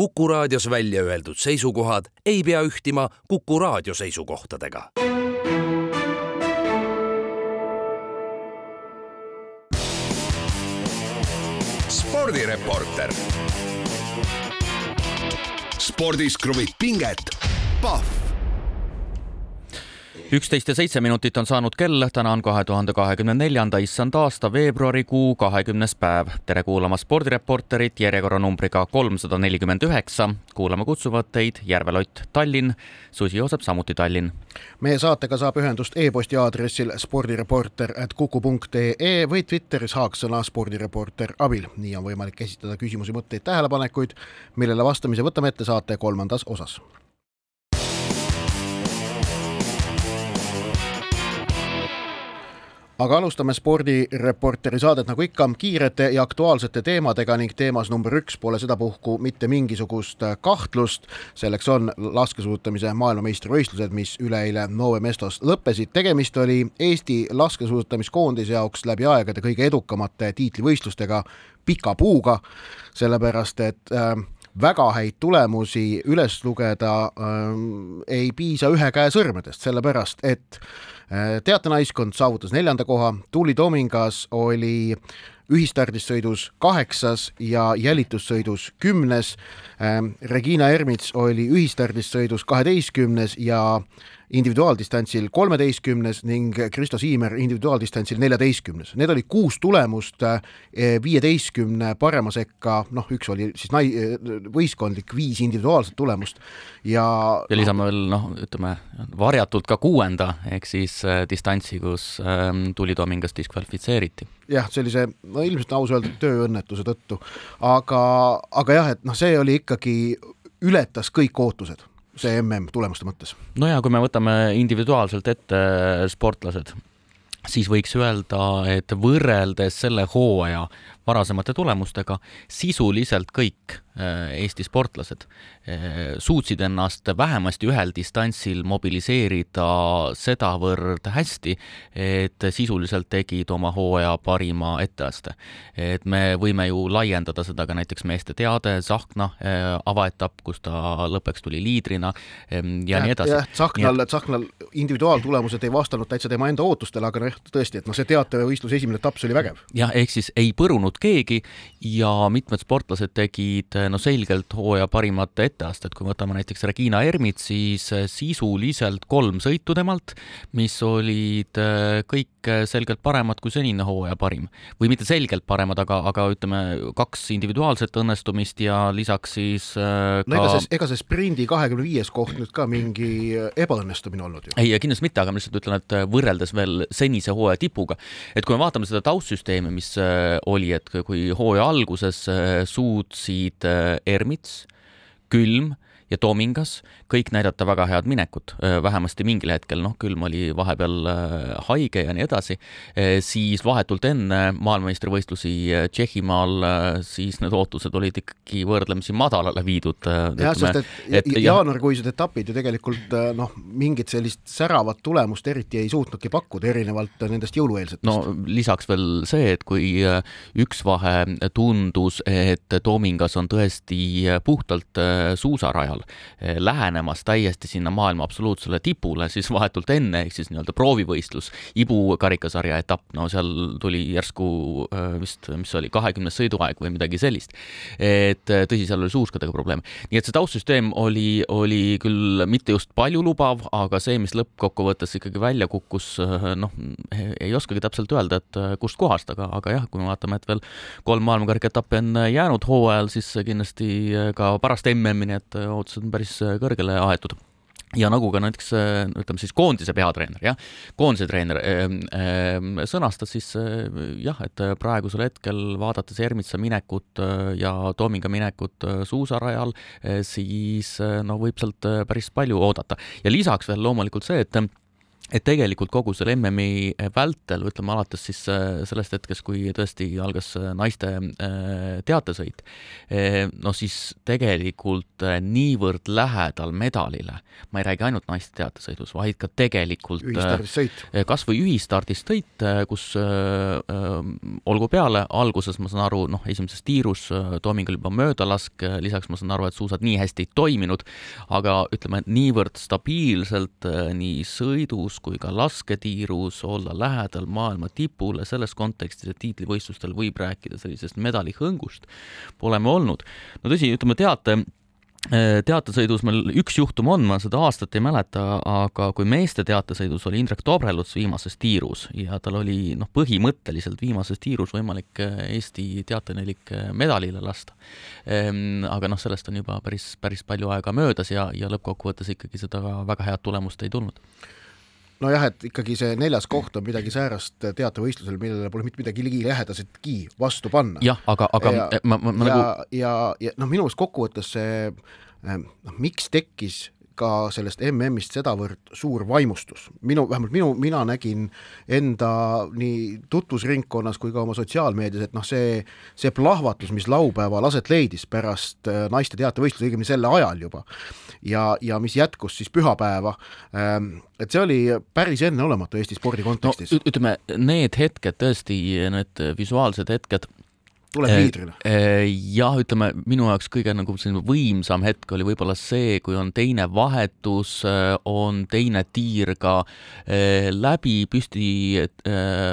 Kuku raadios välja öeldud seisukohad ei pea ühtima Kuku raadio seisukohtadega. spordireporter. spordis kruvib pinget, Pahv üksteist ja seitse minutit on saanud kell, täna on kahe tuhande kahekümne neljanda issand aasta veebruarikuu kahekümnes päev. tere kuulama spordireporterit järjekorranumbriga kolmsada nelikümmend üheksa. kuulama kutsuvad teid Järve Lott, Tallinn, Susi Joosep, samuti Tallinn. meie saatega saab ühendust e-posti aadressil spordireporter at kuku.ee või Twitteris haaksõna spordireporter abil. nii on võimalik esitada küsimusi, mõtteid, tähelepanekuid, millele vastamise võtame ette saate kolmandas osas aga alustame spordireporteri saadet nagu ikka kiirete ja aktuaalsete teemadega ning teemas number üks pole sedapuhku mitte mingisugust kahtlust. selleks on laskesuusatamise maailmameistrivõistlused, mis üleeile Nove Mestos lõppesid. tegemist oli Eesti laskesuusatamiskoondise jaoks läbi aegade kõige edukamate tiitlivõistlustega pika puuga, sellepärast et äh, väga häid tulemusi üles lugeda äh, ei piisa ühe käe sõrmedest, sellepärast et äh, teatenaiskond saavutas neljanda koha, Tuuli Toomingas oli ühistardis sõidus kaheksas ja jälitussõidus kümnes äh,. Regina Ermits oli ühistardis sõidus kaheteistkümnes ja individuaaldistantsil kolmeteistkümnes ning Kristo Siimer individuaaldistantsil neljateistkümnes. Need olid kuus tulemust eh, viieteistkümne parema sekka, noh, üks oli siis nai-, võistkondlik, viis individuaalset tulemust ja ja lisame veel noh, ütleme varjatult ka kuuenda, ehk siis äh, distantsi, kus äh, Tuli Toomingas diskvalifitseeriti. jah, sellise, no ilmselt aus öelda, tööõnnetuse tõttu, aga, aga jah, et noh, see oli ikkagi, ületas kõik ootused see mm tulemuste mõttes? no ja kui me võtame individuaalselt ette sportlased, siis võiks öelda, et võrreldes selle hooaja varasemate tulemustega sisuliselt kõik äh, Eesti sportlased äh, suutsid ennast vähemasti ühel distantsil mobiliseerida sedavõrd hästi, et sisuliselt tegid oma hooaja parima etteaste. et me võime ju laiendada seda ka näiteks meeste teade, Tsahkna äh, avaetapp, kus ta lõppeks tuli liidrina ähm, ja, ja nii edasi. Tsahknal, Tsahknal individuaaltulemused ei vastanud täitsa tema enda ootustele, aga noh, tõesti, et noh, see teatevõistluse esimene etapp, see oli vägev. jah, ehk siis ei põrunud keegi ja mitmed sportlased tegid no selgelt hooaja parimat etteastet, kui võtame näiteks Regina Ermit, siis sisuliselt kolm sõitu temalt, mis olid äh, kõik selgelt paremad kui senine hooaja parim. või mitte selgelt paremad, aga, aga ütleme, kaks individuaalset õnnestumist ja lisaks siis ka no ega see, ega see sprindi kahekümne viies koht nüüd ka mingi ebaõnnestumine olnud ju? ei, kindlasti mitte, aga ma lihtsalt ütlen, et võrreldes veel senise hooaja tipuga, et kui me vaatame seda taustsüsteemi, mis oli, et kui hooaja alguses suutsid Ermits, Külm ja Toomingas kõik näidata väga head minekut, vähemasti mingil hetkel, noh, külm oli vahepeal haige ja nii edasi, siis vahetult enne maailmameistrivõistlusi Tšehhimaal, siis need ootused olid ikkagi võrdlemisi madalale viidud. jah, sest et, et jaanuarikuised etapid ju tegelikult noh, mingit sellist säravat tulemust eriti ei suutnudki pakkuda, erinevalt nendest jõulueelsetest. no lisaks veel see, et kui üks vahe tundus, et Toomingas on tõesti puhtalt suusarajal lähenenud lähenemas täiesti sinna maailma absoluutsele tipule, siis vahetult enne, ehk siis nii-öelda proovivõistlus, Ibu karikasarja etapp, no seal tuli järsku äh, vist, mis oli, kahekümnes sõiduaeg või midagi sellist. et äh, tõsi, seal oli suuskadega probleem. nii et see taustsüsteem oli, oli küll mitte just paljulubav, aga see, mis lõppkokkuvõttes ikkagi välja kukkus, noh, ei oskagi täpselt öelda, et kust kohast, aga, aga jah, kui me vaatame, et veel kolm maailmakarika etappi on jäänud hooajal, siis kindlasti ka pärast MM-i need ootused on päris kõrgele peale aetud ja nagu ka näiteks ütleme siis koondise peatreener, jah, koondise treener äh, sõnastas siis äh, jah, et praegusel hetkel vaadates Ermitsa minekut äh, ja Toominga minekut suusarajal, siis no võib sealt päris palju oodata. ja lisaks veel loomulikult see, et et tegelikult kogu selle MM-i vältel, ütleme alates siis äh, sellest hetkest, kui tõesti algas äh, naiste äh, teatesõit, no siis tegelikult niivõrd lähedal medalile, ma ei räägi ainult naiste teatesõidus, vaid ka tegelikult kas või ühistardist sõit, kus olgu peale, alguses ma saan aru, noh, esimeses tiirus Toomingul juba möödalask, lisaks ma saan aru, et suusad nii hästi ei toiminud, aga ütleme, niivõrd stabiilselt nii sõidus kui ka lasketiirus olla lähedal maailma tipule, selles kontekstis, et tiitlivõistlustel võib rääkida sellisest medalihõngust, pole me olnud. no tõsi, ütleme teate, teatesõidus meil üks juhtum on, ma seda aastat ei mäleta, aga kui meeste teatesõidus oli Indrek Tobreluts viimases tiirus ja tal oli noh, põhimõtteliselt viimases tiirus võimalik Eesti teatenelik medalile lasta. Ehm, aga noh, sellest on juba päris, päris palju aega möödas ja, ja lõppkokkuvõttes ikkagi seda väga head tulemust ei tulnud nojah, et ikkagi see neljas koht on midagi säärast teatevõistlusel, millele pole mitte midagi ligilähedasetki vastu panna. jah, aga, aga ja, ma, ma, ma ja, nagu ja, ja noh, minu meelest kokkuvõttes see eh, noh, miks tekkis ka sellest MM-ist sedavõrd suur vaimustus. minu, vähemalt minu, mina nägin enda nii tutvusringkonnas kui ka oma sotsiaalmeedias, et noh, see, see plahvatus, mis laupäeval aset leidis pärast äh, naiste teatevõistlusi, õigemini selle ajal juba, ja, ja mis jätkus siis pühapäeva, ähm, et see oli päris enneolematu Eesti spordi kontekstis no,. ütleme, need hetked tõesti, need visuaalsed hetked tuleb? Äh, äh, jah, ütleme minu jaoks kõige nagu selline võimsam hetk oli võib-olla see, kui on teine vahetus, äh, on teine tiir ka läbi, püsti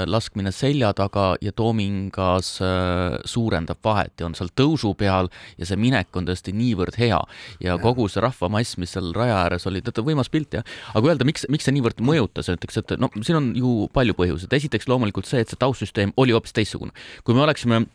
laskmine selja taga ja toomingas suurendab vahet ja on seal tõusu peal ja see minek on tõesti niivõrd hea ja, ja. kogu see rahvamass, mis seal raja ääres oli, teate, võimas pilt jah, aga öelda, miks, miks see niivõrd mõjutas, ütleks, et no siin on ju palju põhjuseid, esiteks loomulikult see, et see taustsüsteem oli hoopis teistsugune. kui me oleksime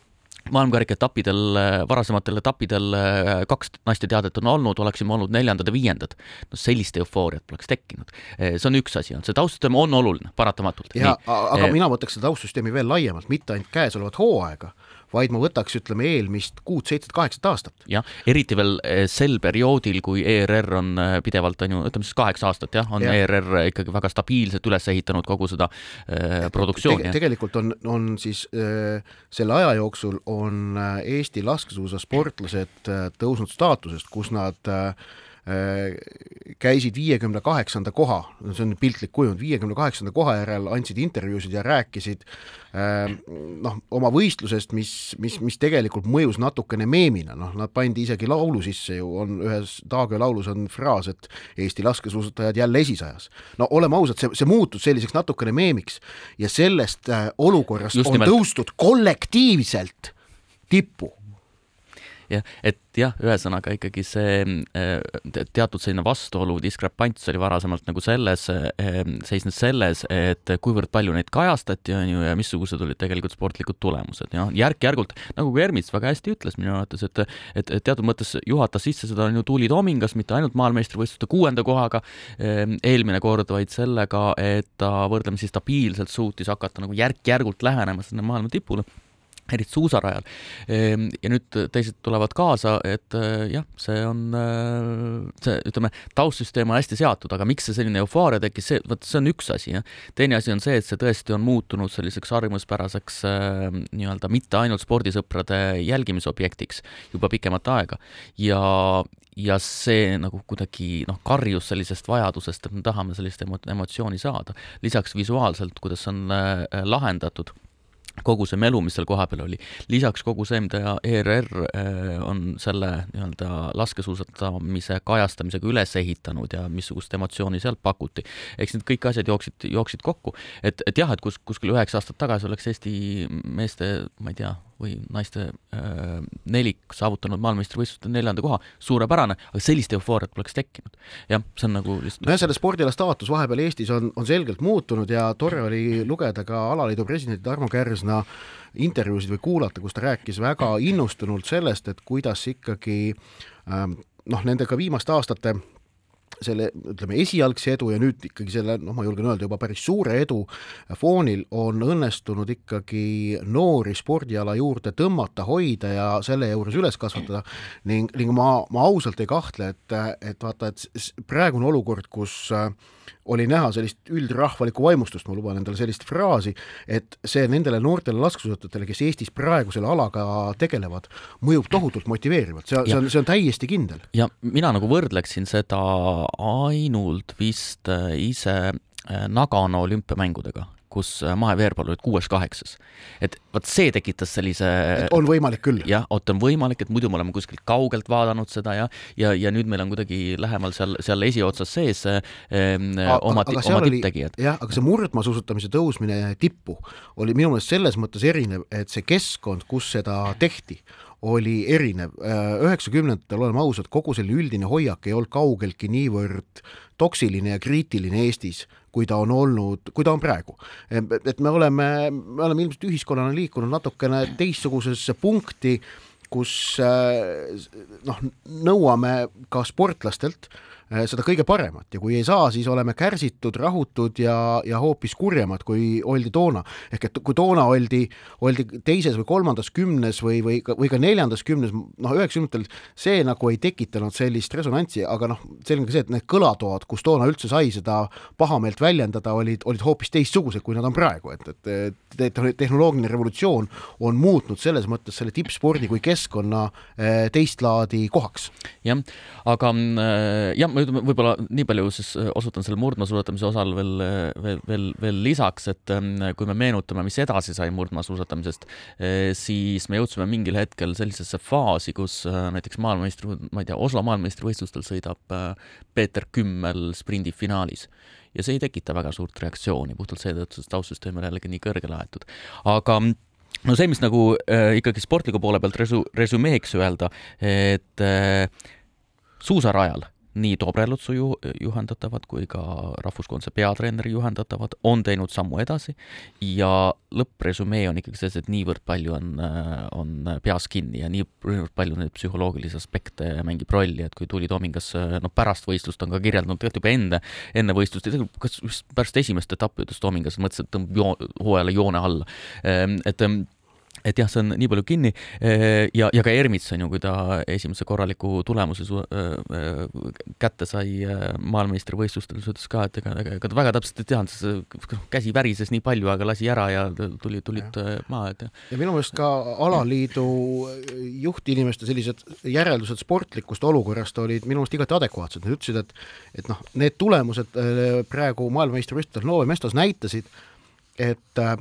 maailmakarika etappidel, varasematel etappidel äh, kaks naisteteadet on olnud, oleksime olnud neljandad ja viiendad. no sellist eufooriat poleks tekkinud. Äh, see on üks asi, on see taustsüsteem on oluline, paratamatult. ja, aga äh, mina võtaks seda taustsüsteemi veel laiemalt, mitte ainult käesolevat hooaega vaid ma võtaks, ütleme, eelmist kuut, seitset, kaheksat aastat. jah, eriti veel eh, sel perioodil, kui ERR on eh, pidevalt, on ju, ütleme siis kaheksa aastat jah, on ja. ERR ikkagi väga stabiilselt üles ehitanud kogu seda äh, produktsiooni Teg. tegelikult on, on siis äh, selle aja jooksul on Eesti laskesuusasportlased äh, tõusnud staatusest, kus nad äh, Äh, käisid viiekümne kaheksanda koha, see on piltlik kujund, viiekümne kaheksanda koha järel andsid intervjuusid ja rääkisid äh, noh, oma võistlusest, mis, mis, mis tegelikult mõjus natukene meemina, noh, nad pandi isegi laulu sisse ju, on ühes Taagöö laulus on fraas, et Eesti laskesuusatajad jälle esisajas. no oleme ausad, see, see muutus selliseks natukene meemiks ja sellest äh, olukorrast Just on nimelt. tõustud kollektiivselt tippu jah, et jah, ühesõnaga ikkagi see äh, teatud selline vastuolu, diskrepants oli varasemalt nagu selles, äh, seisnes selles, et kuivõrd palju neid kajastati, on ju, ja missugused olid tegelikult sportlikud tulemused ja järk-järgult, nagu ka Ermits väga hästi ütles minu arvates, et et teatud mõttes juhatas sisse seda on ju Tuuli Toomingas, mitte ainult maailmameistrivõistluste kuuenda kohaga äh, eelmine kord, vaid sellega, et ta võrdlemisi stabiilselt suutis hakata nagu järk-järgult lähenema sinna maailma tipule eriti suusarajal. Ehm, ja nüüd teised tulevad kaasa, et äh, jah, see on äh, see, ütleme, taustsüsteem on hästi seatud, aga miks see selline eufooria tekkis, see, vot see on üks asi, jah. teine asi on see, et see tõesti on muutunud selliseks harjumuspäraseks äh, nii-öelda mitte ainult spordisõprade jälgimisobjektiks juba pikemat aega ja, ja see nagu kuidagi noh, karjus sellisest vajadusest, et me tahame sellist emo emotsiooni saada. lisaks visuaalselt, kuidas on äh, lahendatud kogu see melu, mis seal kohapeal oli. lisaks kogu see, mida ERR äh, on selle nii-öelda laskesuusatamise kajastamisega üles ehitanud ja missugust emotsiooni sealt pakuti, eks need kõik asjad jooksid, jooksid kokku. et, et jah, et kus, kuskil üheksa aastat tagasi oleks Eesti meeste, ma ei tea, või naiste äh, nelik saavutanud maailmameistrivõistlustel neljanda koha, suurepärane, aga sellist eufooriat poleks tekkinud. jah, see on nagu lihtsalt nojah, selle spordila staatus vahepeal Eestis on, on selgelt muutunud ja tore oli lugeda ka alaliidu presidendi Tarmo Kärsna intervjuusid või kuulata, kus ta rääkis väga innustunult sellest, et kuidas ikkagi ähm, noh, nendega viimaste aastate selle ütleme, esialgse edu ja nüüd ikkagi selle noh, ma julgen öelda juba päris suure edu foonil on õnnestunud ikkagi noori spordiala juurde tõmmata, hoida ja selle juures üles kasvatada. Ning, ning ma, ma ausalt ei kahtle, et, et vaata, et praegune olukord, kus oli näha sellist üldrahvalikku vaimustust, ma luban endale sellist fraasi, et see nendele noortele laskesuusatajatele, kes Eestis praegu selle alaga tegelevad, mõjub tohutult motiveerivalt, see, see on, see on täiesti kindel. ja mina nagu võrdleksin seda ainult vist äh, ise äh, Nagano olümpiamängudega kus äh, maheveerpaal olid kuues-kaheksas. et vot see tekitas sellise et on võimalik küll? jah, vot on võimalik, et muidu me oleme kuskilt kaugelt vaadanud seda ja, ja, ja nüüd meil on kuidagi lähemal seal, seal esiotsas sees äh, oma, oma tipptegijad. jah, aga see murdmaasuusatamise tõusmine tippu oli minu meelest selles mõttes erinev, et see keskkond, kus seda tehti, oli erinev. Äh, üheksakümnendatel, oleme ausad, kogu selline üldine hoiak ei olnud kaugeltki niivõrd toksiline ja kriitiline Eestis, kui ta on olnud, kui ta on praegu. et me oleme, me oleme ilmselt ühiskonnana liikunud natukene teistsugusesse punkti, kus äh, noh, nõuame ka sportlastelt Äh, seda kõige paremat ja kui ei saa, siis oleme kärsitud, rahutud ja, ja hoopis kurjemad, kui oldi toona. ehk et kui toona oldi, oldi teises või kolmandas kümnes või, või ka, või ka neljandas kümnes, noh, üheksakümnendatel see nagu ei tekitanud sellist resonantsi, aga noh, selge see, et need kõlatoad, kus toona üldse sai seda pahameelt väljendada, olid, olid hoopis teistsugused, kui nad on praegu, et, et, et tehnoloogiline revolutsioon on muutnud selles mõttes selle tippspordi kui keskkonna äh, teist laadi kohaks. jah, aga äh, jah, ütleme võib-olla nii palju siis äh, osutan selle murdmaasuusatamise osal veel, äh, veel, veel, veel lisaks, et ähm, kui me meenutame, mis edasi sai murdmaasuusatamisest, äh, siis me jõudsime mingil hetkel sellisesse faasi, kus näiteks maailmameistri, ma ei tea, Oslo maailmameistrivõistlustel sõidab Peeter Kümmel sprindifinaalis ja see ei tekita väga suurt reaktsiooni puhtalt seetõttu, et taustsüsteem on jällegi nii kõrgele aetud. aga no see, mis nagu äh, ikkagi sportliku poole pealt resu-, resümeeks öelda, et äh, suusarajal nii Dobrelutsu ju, juhendatavad kui ka rahvuskoondise peatreeneri juhendatavad on teinud sammu edasi ja lõppresümee on ikkagi see, et niivõrd palju on, on peas kinni ja niivõrd palju neid psühholoogilisi aspekte mängib rolli, et kui Tuuli Tomingas noh, pärast võistlust on ka kirjeldanud, tegelikult juba enne, enne võistlust, kas just pärast esimest etappi ütles Tomingas, mõtles, et tõmbab joo, hooajale joone alla. Ehm, et ehm, et jah, see on nii palju kinni. Ja, ja ka Ermits on ju, kui ta esimese korraliku tulemuse su, äh, kätte sai maailmameistrivõistlustel, siis ütles ka, et ega, ega, ta väga täpselt ei teadnud, käsi värises nii palju, aga lasi ära ja tuli, tulid ja. maha, et ja minu meelest ka alaliidu juhtinimeste sellised järeldused sportlikust olukorrast olid minu meelest igati adekvaatsed, nad ütlesid, et et noh, need tulemused praegu maailmameistrivõistlustel Nove Mestas näitasid, et äh,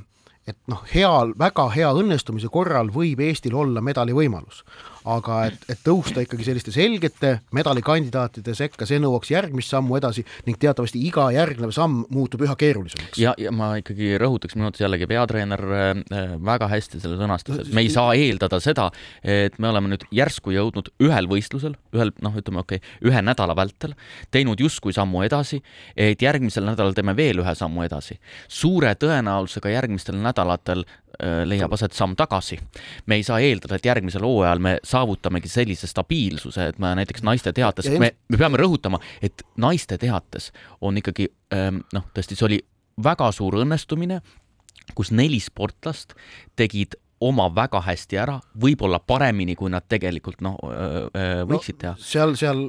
et noh, heal, väga hea õnnestumise korral võib Eestil olla medali võimalus aga et, et tõusta ikkagi selliste selgete medalikandidaatide sekka, see nõuaks järgmist sammu edasi ning teatavasti iga järgnev samm muutub üha keerulisemaks. ja, ja ma ikkagi rõhutaks minu arvates jällegi peatreener äh, väga hästi selle sõnastas, et me ei saa eeldada seda, et me oleme nüüd järsku jõudnud ühel võistlusel, ühel noh, ütleme okei okay,, ühe nädala vältel, teinud justkui sammu edasi, et järgmisel nädalal teeme veel ühe sammu edasi. suure tõenäosusega järgmistel nädalatel leiab aset samm tagasi. me ei saa eeldada, et järgmisel hooajal me saavutamegi sellise stabiilsuse, et me näiteks naiste teates, me, me peame rõhutama, et naiste teates on ikkagi ähm, noh, tõesti, see oli väga suur õnnestumine, kus neli sportlast tegid oma väga hästi ära, võib-olla paremini, kui nad tegelikult noh, võiksid teha no,. seal, seal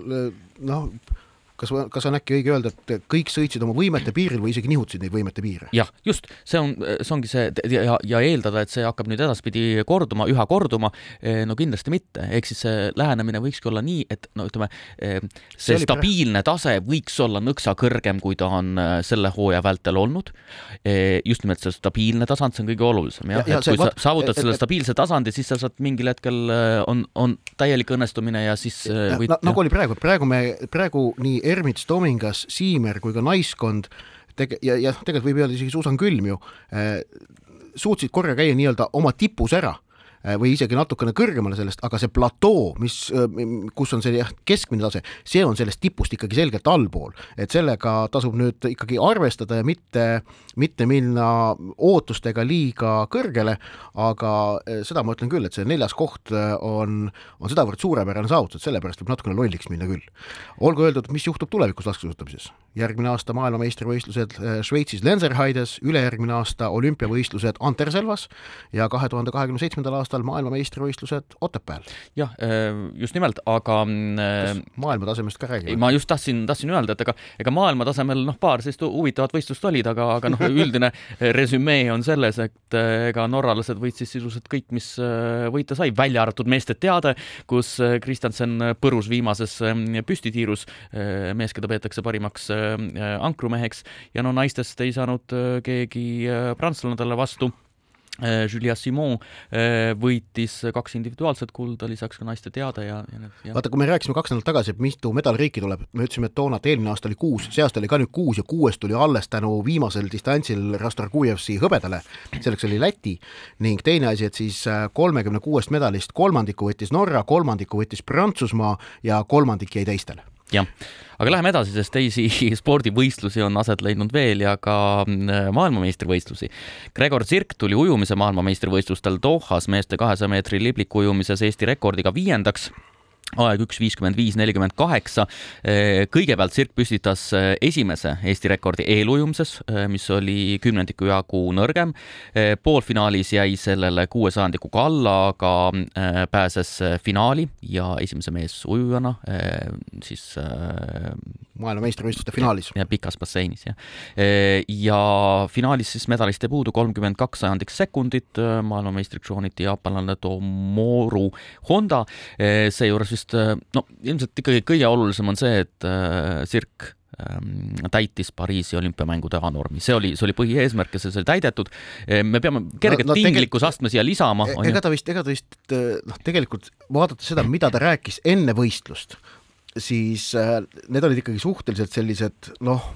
noh, kas, kas on äkki õige öelda, et kõik sõitsid oma võimete piiril või isegi nihutasid neid võimete piire? jah, just, see on, see ongi see ja, ja eeldada, et see hakkab nüüd edaspidi korduma, üha korduma, eh, no kindlasti mitte, ehk siis see lähenemine võikski olla nii, et no ütleme, eh, see, stabiilne tase võiks olla nõksa kõrgem, kui ta on eh, selle hooaja vältel olnud. just nimelt see stabiilne tasand, see on kõige olulisem jah ja,, et kui vat, sa saavutad et, selle stabiilse tasandi, siis sa saad mingil hetkel on, on täielik õnnestumine ja siis võid, na, nagu oli praegu, praegu me, praegu nii Ermits, Tomingas, Siimer kui ka naiskond tege- ja, ja tegelikult võib öelda isegi Susan Külm ju äh, suutsid korra käia nii-öelda oma tipus ära või isegi natukene kõrgemale sellest, aga see platoo, mis, äh, kus on see jah, keskmine tase, see on sellest tipust ikkagi selgelt allpool, et sellega tasub nüüd ikkagi arvestada ja mitte, mitte minna ootustega liiga kõrgele, aga äh, seda ma ütlen küll, et see neljas koht on, on sedavõrd suurepärane saavutus, sellepärast võib natukene lolliks minna küll. olgu öeldud, mis juhtub tulevikus laskesuusatamises. järgmine aasta maailmameistrivõistlused Šveitsis Lenzerheides, ülejärgmine aasta olümpiavõistlused Anterselvas ja kahe tuhande kahekümne seitsmendal aastal aastal maailmameistrivõistlused Otepääl. jah, just nimelt, aga kas maailmatasemest ka räägime? ma just tahtsin, tahtsin öelda, et ega, ega maailma tasemel noh, paar sellist huvitavat võistlust olid, aga, aga noh, üldine resümee on selles, et ega norralased võitsid sisuliselt kõik, mis võita sai, välja arvatud meeste teade, kus Kristjansen põrus viimases püstitiirus, mees, keda peetakse parimaks ankrumeheks ja no naistest ei saanud keegi prantslane talle vastu Äh, Julia Simon äh, võitis kaks individuaalset kulda, lisaks ka naiste teade ja, ja need ja. vaata, kui me rääkisime kaks nädalat tagasi, et mitu medaliriiki tuleb, me ütlesime, et toona, et eelmine aasta oli kuus, see aasta oli ka nüüd kuus ja kuues tuli alles tänu viimasel distantsil Rastorgujevsi hõbedale, selleks oli Läti, ning teine asi, et siis äh, kolmekümne kuuest medalist kolmandiku võttis Norra, kolmandiku võttis Prantsusmaa ja kolmandik jäi teistele jah, aga läheme edasi, sest teisi spordivõistlusi on aset leidnud veel ja ka mm, maailmameistrivõistlusi. Gregor Zirk tuli ujumise maailmameistrivõistlustel Dohas meeste kahesaja meetri libliku ujumises Eesti rekordiga viiendaks aeg üks viiskümmend viis, nelikümmend kaheksa. kõigepealt Sirk püstitas eh, esimese Eesti rekordi eelujumises, eh, mis oli kümnendiku jagu nõrgem. Eh, poolfinaalis jäi sellele kuue sajandikuga alla, aga pääses finaali ja esimese meesujujana siis maailmameistrivõistluste finaalis. ja pikas basseinis jah. ja finaalis siis medalist ei puudu kolmkümmend kaks sajandikku sekundit, maailmameistriks krooniti jaapanlane Tomoru Honda, seejuures vist sest äh, no ilmselt ikkagi kõige olulisem on see, et äh, Sirk ähm, täitis Pariisi olümpiamängude A-normi, see oli, see oli põhieesmärk ja see sai täidetud. Äh, me peame kerget no, no, tinglikkuse siia lisama. E-, ega ta vist, ega ta vist noh, tegelikult vaadates seda, mida ta rääkis enne võistlust, siis need olid ikkagi suhteliselt sellised noh,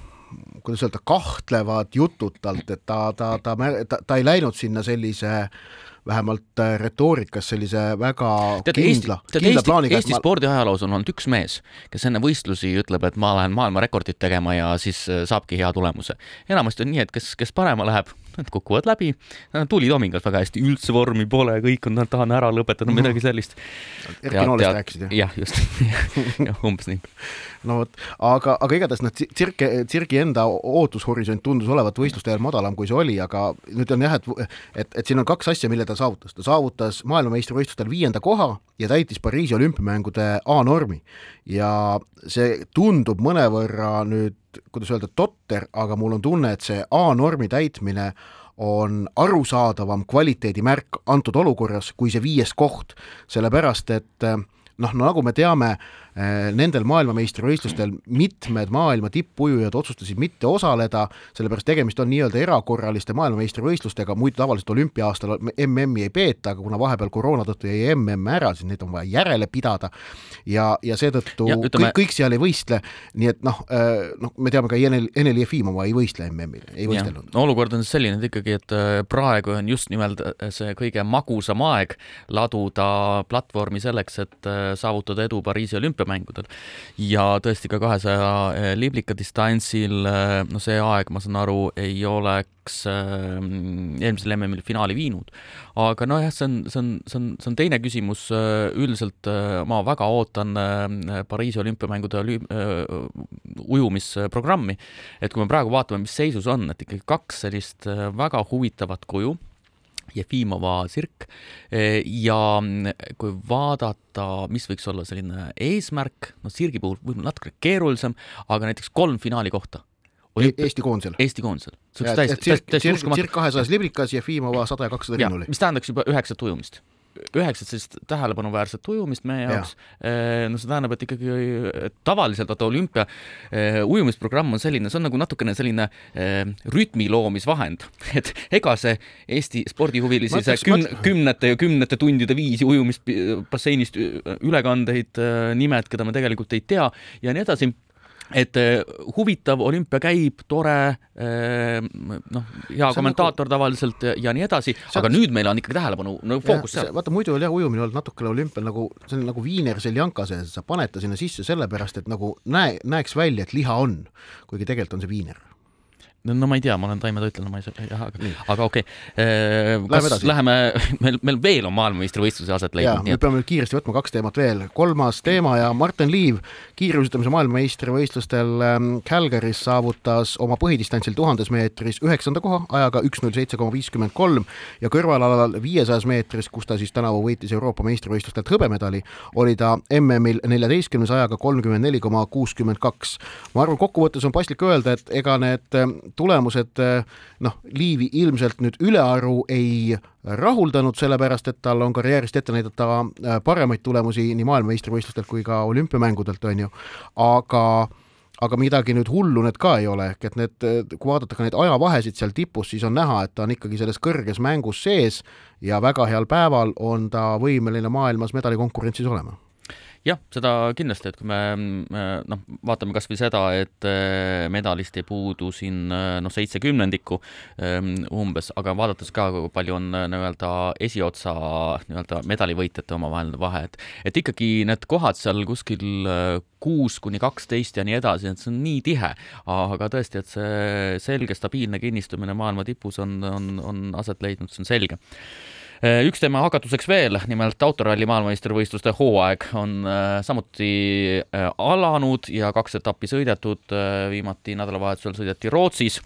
kuidas öelda, kahtlevad jutud talt, et ta, ta, ta, ta, ta ei läinud sinna sellise äh, vähemalt äh, retoorikas sellise väga tead, kindla, kindla Eesti, plaaniga. Eesti ma... spordiajaloos on olnud üks mees, kes enne võistlusi ütleb, et ma lähen maailmarekordit tegema ja siis äh, saabki hea tulemuse. enamasti on nii, et kes, kes parema läheb, need kukuvad läbi. tuli Tomingas väga hästi, üldse vormi pole, kõik on, tahan ära lõpetada, midagi sellist. Erki Noolest rääkisid jah? jah, just jah, umbes nii. no vot, aga, aga igatahes noh, Tsirke, Tsirgi enda ootushorisont tundus olevat võistluste ajal madalam, kui see oli, aga nüüd on jah, et, et, et siin on kaks asja, mille ta saavutas. ta saavutas maailmameistrivõistlustel viienda koha ja täitis Pariisi olümpiamängude A-normi. ja see tundub mõnevõrra nüüd kuidas öelda, totter, aga mul on tunne, et see A-normi täitmine on arusaadavam kvaliteedimärk antud olukorras kui see viies koht, sellepärast et noh, nagu me teame, nendel maailmameistrivõistlustel mitmed maailma tippujujad otsustasid mitte osaleda, sellepärast tegemist on nii-öelda erakorraliste maailmameistrivõistlustega, muidu tavaliselt olümpia-aastal MM-i ei peeta, aga kuna vahepeal koroona tõttu jäi MM ära, siis neid on vaja järele pidada. Ja, ja seetõttu ütleme... kõik, kõik seal ei võistle, nii et noh, äh, noh, me teame ka Enel, Enel Jefimova ei võistle MM-il, ei võistelnud. No, olukord on selline ikkagi, et äh, praegu on just nimelt see kõige magusam aeg laduda platvormi selleks, et saavutada edu Pariisi olümpia olümpiamängudel. ja tõesti ka kahesaja eh, liblika distantsil, eh, no see aeg, ma saan aru, ei oleks äh, eelmisel MM-il finaali viinud. aga nojah, see on, see on, see on, see on teine küsimus, üldiselt ma väga ootan Pariisi olümpiamängude olüm-, ujumisprogrammi, et kui me praegu vaatame, mis seisus on, et ikkagi kaks sellist väga huvitavat kuju Jefimova sirk ja kui vaadata, mis võiks olla selline eesmärk, noh, sirgi puhul võib-olla natuke keerulisem, aga näiteks kolm finaali kohta. E Eesti koondisel. Eesti koondisel. tsirk kahesajas liblikas, Jefimova sada ja kakssada rinnuli. mis tähendaks juba üheksat ujumist üheksat sellist tähelepanuväärset ujumist meie jaoks. Ja.. no see tähendab, et ikkagi tavaliselt vaata olümpia ujumisprogramm on selline, see on nagu natukene selline rütmi loomisvahend, et ega see Eesti spordihuvilisi see küm, kümnete ja kümnete tundide viisi ujumist basseinist ülekandeid, nimed, keda me tegelikult ei tea ja nii edasi et eh, huvitav, olümpia käib, tore, eh, noh, hea kommentaator nagu... tavaliselt ja, ja nii edasi, aga nüüd meil on ikkagi tähelepanu no, fookus seal. vaata muidu oli jah ujumine olnud natukene olümpial nagu, see on nagu viiner seljanka sees, sa paned ta sinna sisse sellepärast, et nagu näe, näeks välja, et liha on, kuigi tegelikult on see viiner no ma ei tea, ma olen taimetoitlane, ma ei saa, jah, aga, aga okei okay.. kas läheme, läheme, meil, meil veel on maailmameistrivõistlusi aset leidnud. me peame nüüd kiiresti võtma kaks teemat veel. kolmas teema ja Martin Liiv kiiruisutamise maailmameistrivõistlustel ähm, Calgary's saavutas oma põhidistantsil tuhandes meetris üheksanda koha ajaga üks null seitse koma viiskümmend kolm ja kõrvalalal viiesajas meetris, kus ta siis tänavu võitis Euroopa meistrivõistlustelt hõbemedali, oli ta MM-il neljateistkümnes ajaga kolmkümmend neli koma kuuskümmend kaks. ma arvan, kokkuvõttes on paslik öelda, et ega need ähm, tulemused noh, Liivi ilmselt nüüd ülearu ei rahuldanud, sellepärast et tal on karjäärist ette näidata äh, paremaid tulemusi nii maailmameistrivõistlustelt kui ka olümpiamängudelt, on ju, aga aga midagi nüüd hullu need ka ei ole, ehk et need, kui vaadata ka neid ajavahesid seal tipus, siis on näha, et ta on ikkagi selles kõrges mängus sees ja väga heal päeval on ta võimeline maailmas medalikonkurentsis olema jah, seda kindlasti, et kui me noh, vaatame kas või seda, et äh, medalist ei puudu siin äh, noh, seitse kümnendikku ähm, umbes, aga vaadates ka, kui palju on äh, nii-öelda esiotsa nii-öelda medalivõitjate omavaheline vahe, et et ikkagi need kohad seal kuskil kuus kuni kaksteist ja nii edasi, et see on nii tihe, aga tõesti, et see selge stabiilne kinnistumine maailma tipus on, on, on aset leidnud, see on selge üks teema hakatuseks veel, nimelt autoralli maailmameistrivõistluste hooaeg on äh, samuti äh, alanud ja kaks etappi sõidetud, viimati nädalavahetusel sõideti Rootsis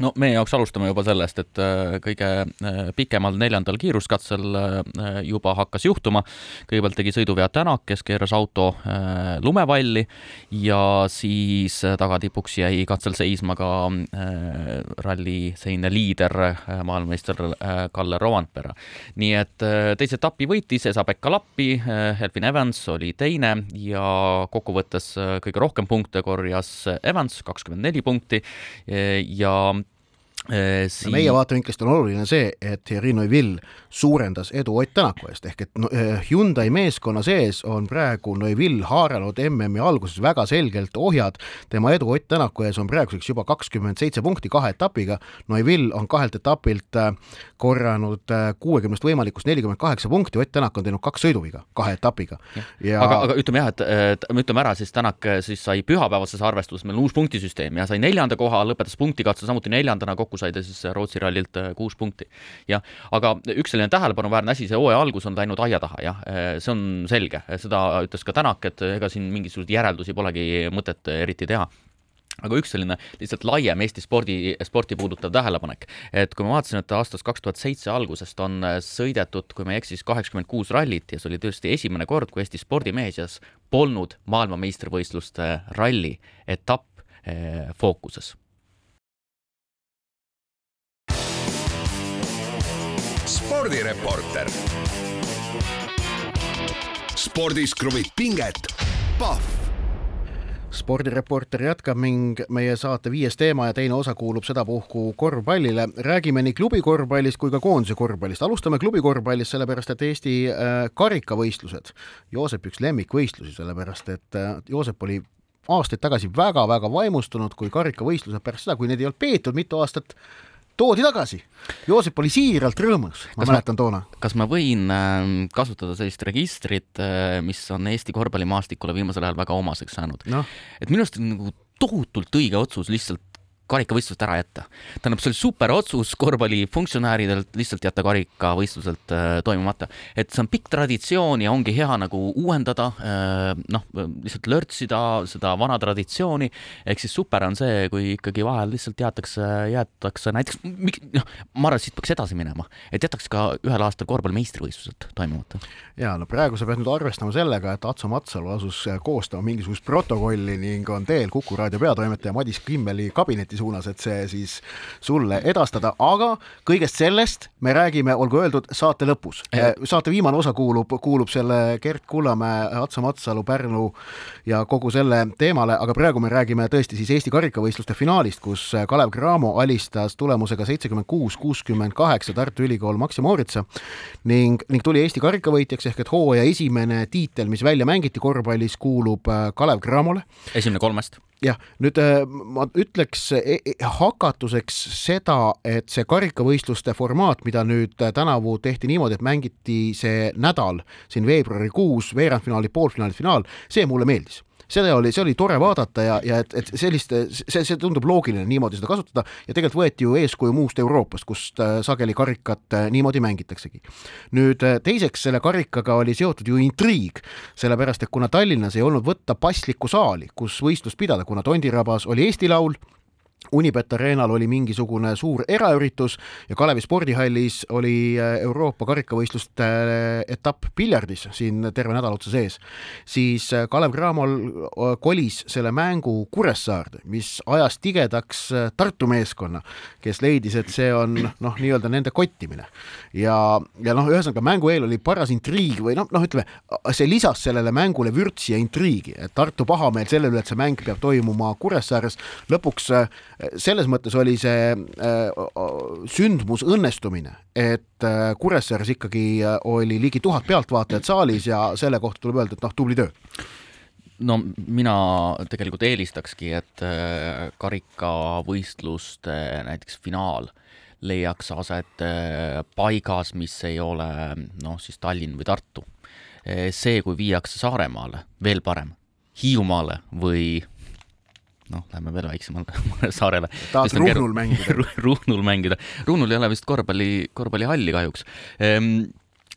no meie jaoks alustame juba sellest, et äh, kõige äh, pikemal neljandal kiiruskatsel äh, juba hakkas juhtuma. kõigepealt tegi sõiduvea Tänak, kes keeras auto lumevalli ja siis tagatipuks jäi katsel seisma ka ralli selline liider, maailmameister Kalle Rovanpera. nii et teise etapi võitis Esa-Pekka Lappi, Elvin Evans oli teine ja kokkuvõttes kõige rohkem punkte korjas Evans, kakskümmend neli punkti ja Siis... No meie vaatevinklist on oluline see, et Thierry Neuville suurendas edu Ott Tänaku eest, ehk et Hyundai meeskonna sees on praegu Neuville haaranud MM-i alguses väga selgelt ohjad. tema edu Ott Tänaku ees on praeguseks juba kakskümmend seitse punkti kahe etapiga. Neuville on kahelt etapilt äh, korranud äh, kuuekümnest võimalikust nelikümmend kaheksa punkti, Ott Tänak on teinud kaks sõiduviga kahe etapiga. Ja... aga, aga ütleme jah, et, et me ütleme ära, siis Tänak äh, siis sai pühapäevases arvestuses, meil on uus punktisüsteem ja sai neljanda koha, lõpetas punktikatse samuti neljandana kokku sai ta siis Rootsi rallilt äh, kuus punkti. jah, aga üks selline tähelepanuväärne asi, see hooaja algus on läinud aia taha, jah, äh, see on selge, seda ütles ka Tänak, et ega siin mingisuguseid järeldusi polegi mõtet eriti teha. Aga üks selline lihtsalt laiem Eesti spordi, sporti puudutav tähelepanek, et kui ma vaatasin, et aastast kaks tuhat seitse algusest on äh, sõidetud, kui ma ei eksi, siis kaheksakümmend kuus rallit ja see oli tõesti esimene kord, kui Eesti spordimees seas polnud maailmameistrivõistluste ralli etapp fookuses spordireporter. spordis kruvib pinget, Pahv spordireporter jätkab ning meie saate viies teema ja teine osa kuulub sedapuhku korvpallile. räägime nii klubikorvpallist kui ka koondise korvpallist. alustame klubikorvpallist, sellepärast et Eesti äh, karikavõistlused, Joosep üks lemmikvõistlusi, sellepärast et äh, Joosep oli aastaid tagasi väga-väga vaimustunud, kui karikavõistlused pärast seda, kui neid ei olnud peetud mitu aastat, toodi tagasi. Joosep oli siiralt rõõmus, ma kas mäletan ma, toona. kas ma võin äh, kasutada sellist registrit, äh, mis on Eesti korvpallimaastikule viimasel ajal väga omaseks saanud no.? et minu arust on nagu tohutult õige otsus lihtsalt karikavõistlust ära jätta. tähendab, see oli super otsus korvpallifunktsionääridelt lihtsalt jätta karikavõistluselt äh, toimumata. et see on pikk traditsioon ja ongi hea nagu uuendada äh,, noh, lihtsalt lörtsida seda vana traditsiooni, ehk siis super on see, kui ikkagi vahel lihtsalt jäetakse, jäetakse näiteks, noh, ma arvan, et siit peaks edasi minema, et jätaks ka ühel aastal korvpallimeistrivõistlused toimumata. ja no praegu sa pead nüüd arvestama sellega, et Atso Matsalu asus koostama mingisugust protokolli ning on teel Kuku raadio peatoimetaja Madis Kimmeli kabinetis suunas, et see siis sulle edastada, aga kõigest sellest me räägime, olgu öeldud, saate lõpus. saate viimane osa kuulub, kuulub selle Gert Kullamäe, Atsa Matsalu, Pärnu ja kogu selle teemale, aga praegu me räägime tõesti siis Eesti karikavõistluste finaalist, kus Kalev Cramo alistas tulemusega seitsekümmend kuus, kuuskümmend kaheksa Tartu Ülikool Maxi Mooritsa ning, ning tuli Eesti karikavõitjaks ehk et hooaja esimene tiitel, mis välja mängiti korvpallis, kuulub Kalev Cramole. esimene kolmest jah, nüüd äh, ma ütleks hakatuseks seda, et see karikavõistluste formaat, mida nüüd äh, tänavu tehti niimoodi, et mängiti see nädal siin veebruarikuus, veerandfinaalid, poolfinaalid, finaal, see mulle meeldis seda oli, see oli tore vaadata ja, ja et, et sellist, see, see tundub loogiline niimoodi seda kasutada ja tegelikult võeti ju eeskuju muust Euroopast, kust äh, sageli karikat äh, niimoodi mängitaksegi. nüüd teiseks selle karikaga oli seotud ju intriig, sellepärast et kuna Tallinnas ei olnud võtta paslikku saali, kus võistlust pidada, kuna Tondirabas oli Eesti Laul Unibet Arenal oli mingisugune suur eraüritus ja Kalevi spordihallis oli äh, Euroopa karikavõistluste äh, etapp piljardis siin terve nädalotsa sees, siis äh, Kalev Cramol kolis selle mängu Kuressaarde, mis ajas tigedaks Tartu meeskonna, kes leidis, et see on noh, nii-öelda nende kottimine. ja, ja noh, ühesõnaga mängu eel oli paras intriig või noh, noh, ütleme, see lisas sellele mängule vürtsi ja intriigi, et Tartu pahameel selle üle, et see mäng peab toimuma Kuressaares, lõpuks selles mõttes oli see äh, sündmus õnnestumine, et äh, Kuressaares ikkagi äh, oli ligi tuhat pealtvaatajat saalis ja selle kohta tuleb öelda, et noh, tubli töö no mina tegelikult eelistakski, et karikavõistluste näiteks finaal leiaks aset paigas, mis ei ole noh, siis Tallinn või Tartu. see, kui viiakse Saaremaale, veel parem, Hiiumaale või noh, lähme veel väiksemale saarele. tahad Ruhnul mängida Ruhnul mängida. Ruhnul ei ole vist korvpalli, korvpallihalli kahjuks ehm,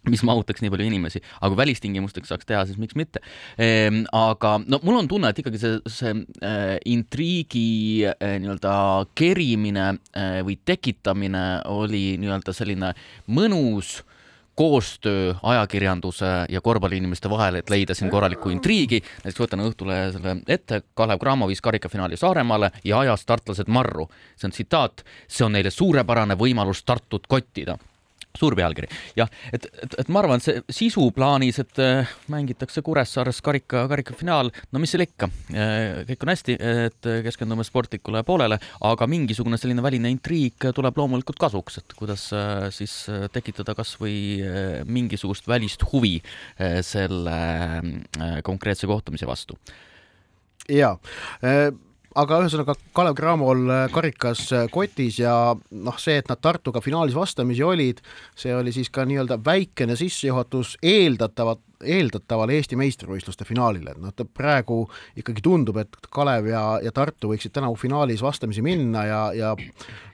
mis mahutaks nii palju inimesi, aga kui välistingimusteks saaks teha, siis miks mitte ehm,. aga no mul on tunne, et ikkagi see, see äh, intriigi äh, nii-öelda kerimine äh, või tekitamine oli nii-öelda selline mõnus äh, koostöö ajakirjanduse ja korvpalliinimeste vahel, et leida siin korralikku intriigi. näiteks võtan Õhtulehe selle ette, Kalev Cramo viis karikafinaali Saaremaale ja ajas tartlased marru. see on tsitaat, see on neile suurepärane võimalus Tartut kottida suur pealkiri, jah, et, et, et ma arvan, et see sisu plaanis, et äh, mängitakse Kuressaares karika, karikafinaal, no mis seal ikka, äh, kõik on hästi, et keskendume sportlikule poolele, aga mingisugune selline väline intriig tuleb loomulikult kasuks, et kuidas äh, siis tekitada kas või mingisugust välist huvi selle konkreetse kohtumise vastu. jaa aga ühesõnaga Kalev Cramol äh, karikas äh, kotis ja noh, see, et nad Tartuga finaalis vastamisi olid, see oli siis ka nii-öelda väikene sissejuhatus eeldatavat eeldatavale Eesti meistrivõistluste finaalile, et noh, praegu ikkagi tundub, et Kalev ja, ja Tartu võiksid tänavu finaalis vastamisi minna ja, ja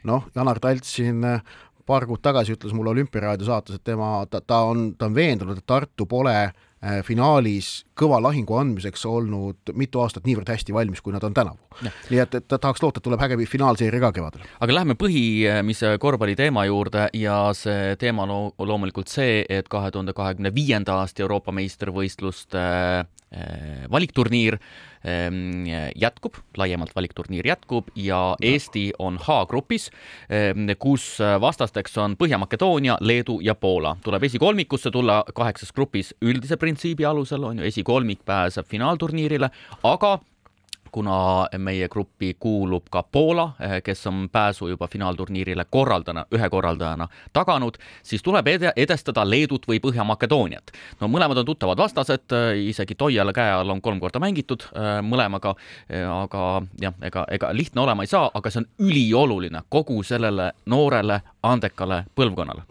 noh, Janar Talts siin äh, paar kuud tagasi ütles mulle Olümpiaraadio saates, et tema, ta, ta on, ta on veendunud, et Tartu pole Äh, finaalis kõva lahingu andmiseks olnud mitu aastat niivõrd hästi valmis, kui nad on tänavu. nii et, et ta tahaks loota, et tuleb äge finaalseeria ka kevadel. aga lähme põhimise korvpalli teema juurde ja see teema on loomulikult see, et kahe tuhande kahekümne viienda aasta Euroopa meistrivõistluste äh, valikturniir jätkub, laiemalt valikturniir jätkub ja Eesti on H-grupis, ähm, kus vastasteks on Põhja-Makedoonia, Leedu ja Poola. tuleb esikolmikusse tulla kaheksas grupis üldise printsiibi alusel, on ju, esikolmik pääseb finaalturniirile, aga kuna meie gruppi kuulub ka Poola, eh, kes on pääsu juba finaalturniirile korraldajana, ühe korraldajana taganud, siis tuleb ed edestada Leedut või Põhja-Makedooniat. no mõlemad on tuttavad vastased, eh, isegi Toiala käe all on kolm korda mängitud eh, mõlemaga, aga jah, ega, ega lihtne olema ei saa, aga see on ülioluline kogu sellele noorele andekale põlvkonnale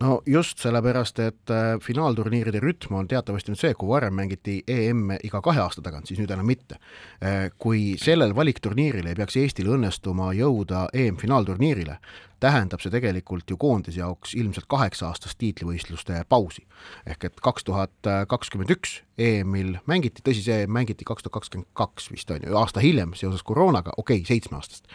no just sellepärast, et äh, finaalturniiride rütm on teatavasti nüüd see, kui varem mängiti EM-e iga kahe aasta tagant, siis nüüd enam mitte. Äh, kui sellel valikturniiril ei peaks Eestil õnnestuma jõuda EM-finaalturniirile, tähendab see tegelikult ju koondise jaoks ilmselt kaheksa-aastast tiitlivõistluste pausi. ehk et kaks tuhat kakskümmend üks EM-il mängiti, tõsi, see mängiti kaks tuhat kakskümmend kaks vist on ju, aasta hiljem seoses koroonaga, okei okay,, seitsmeaastast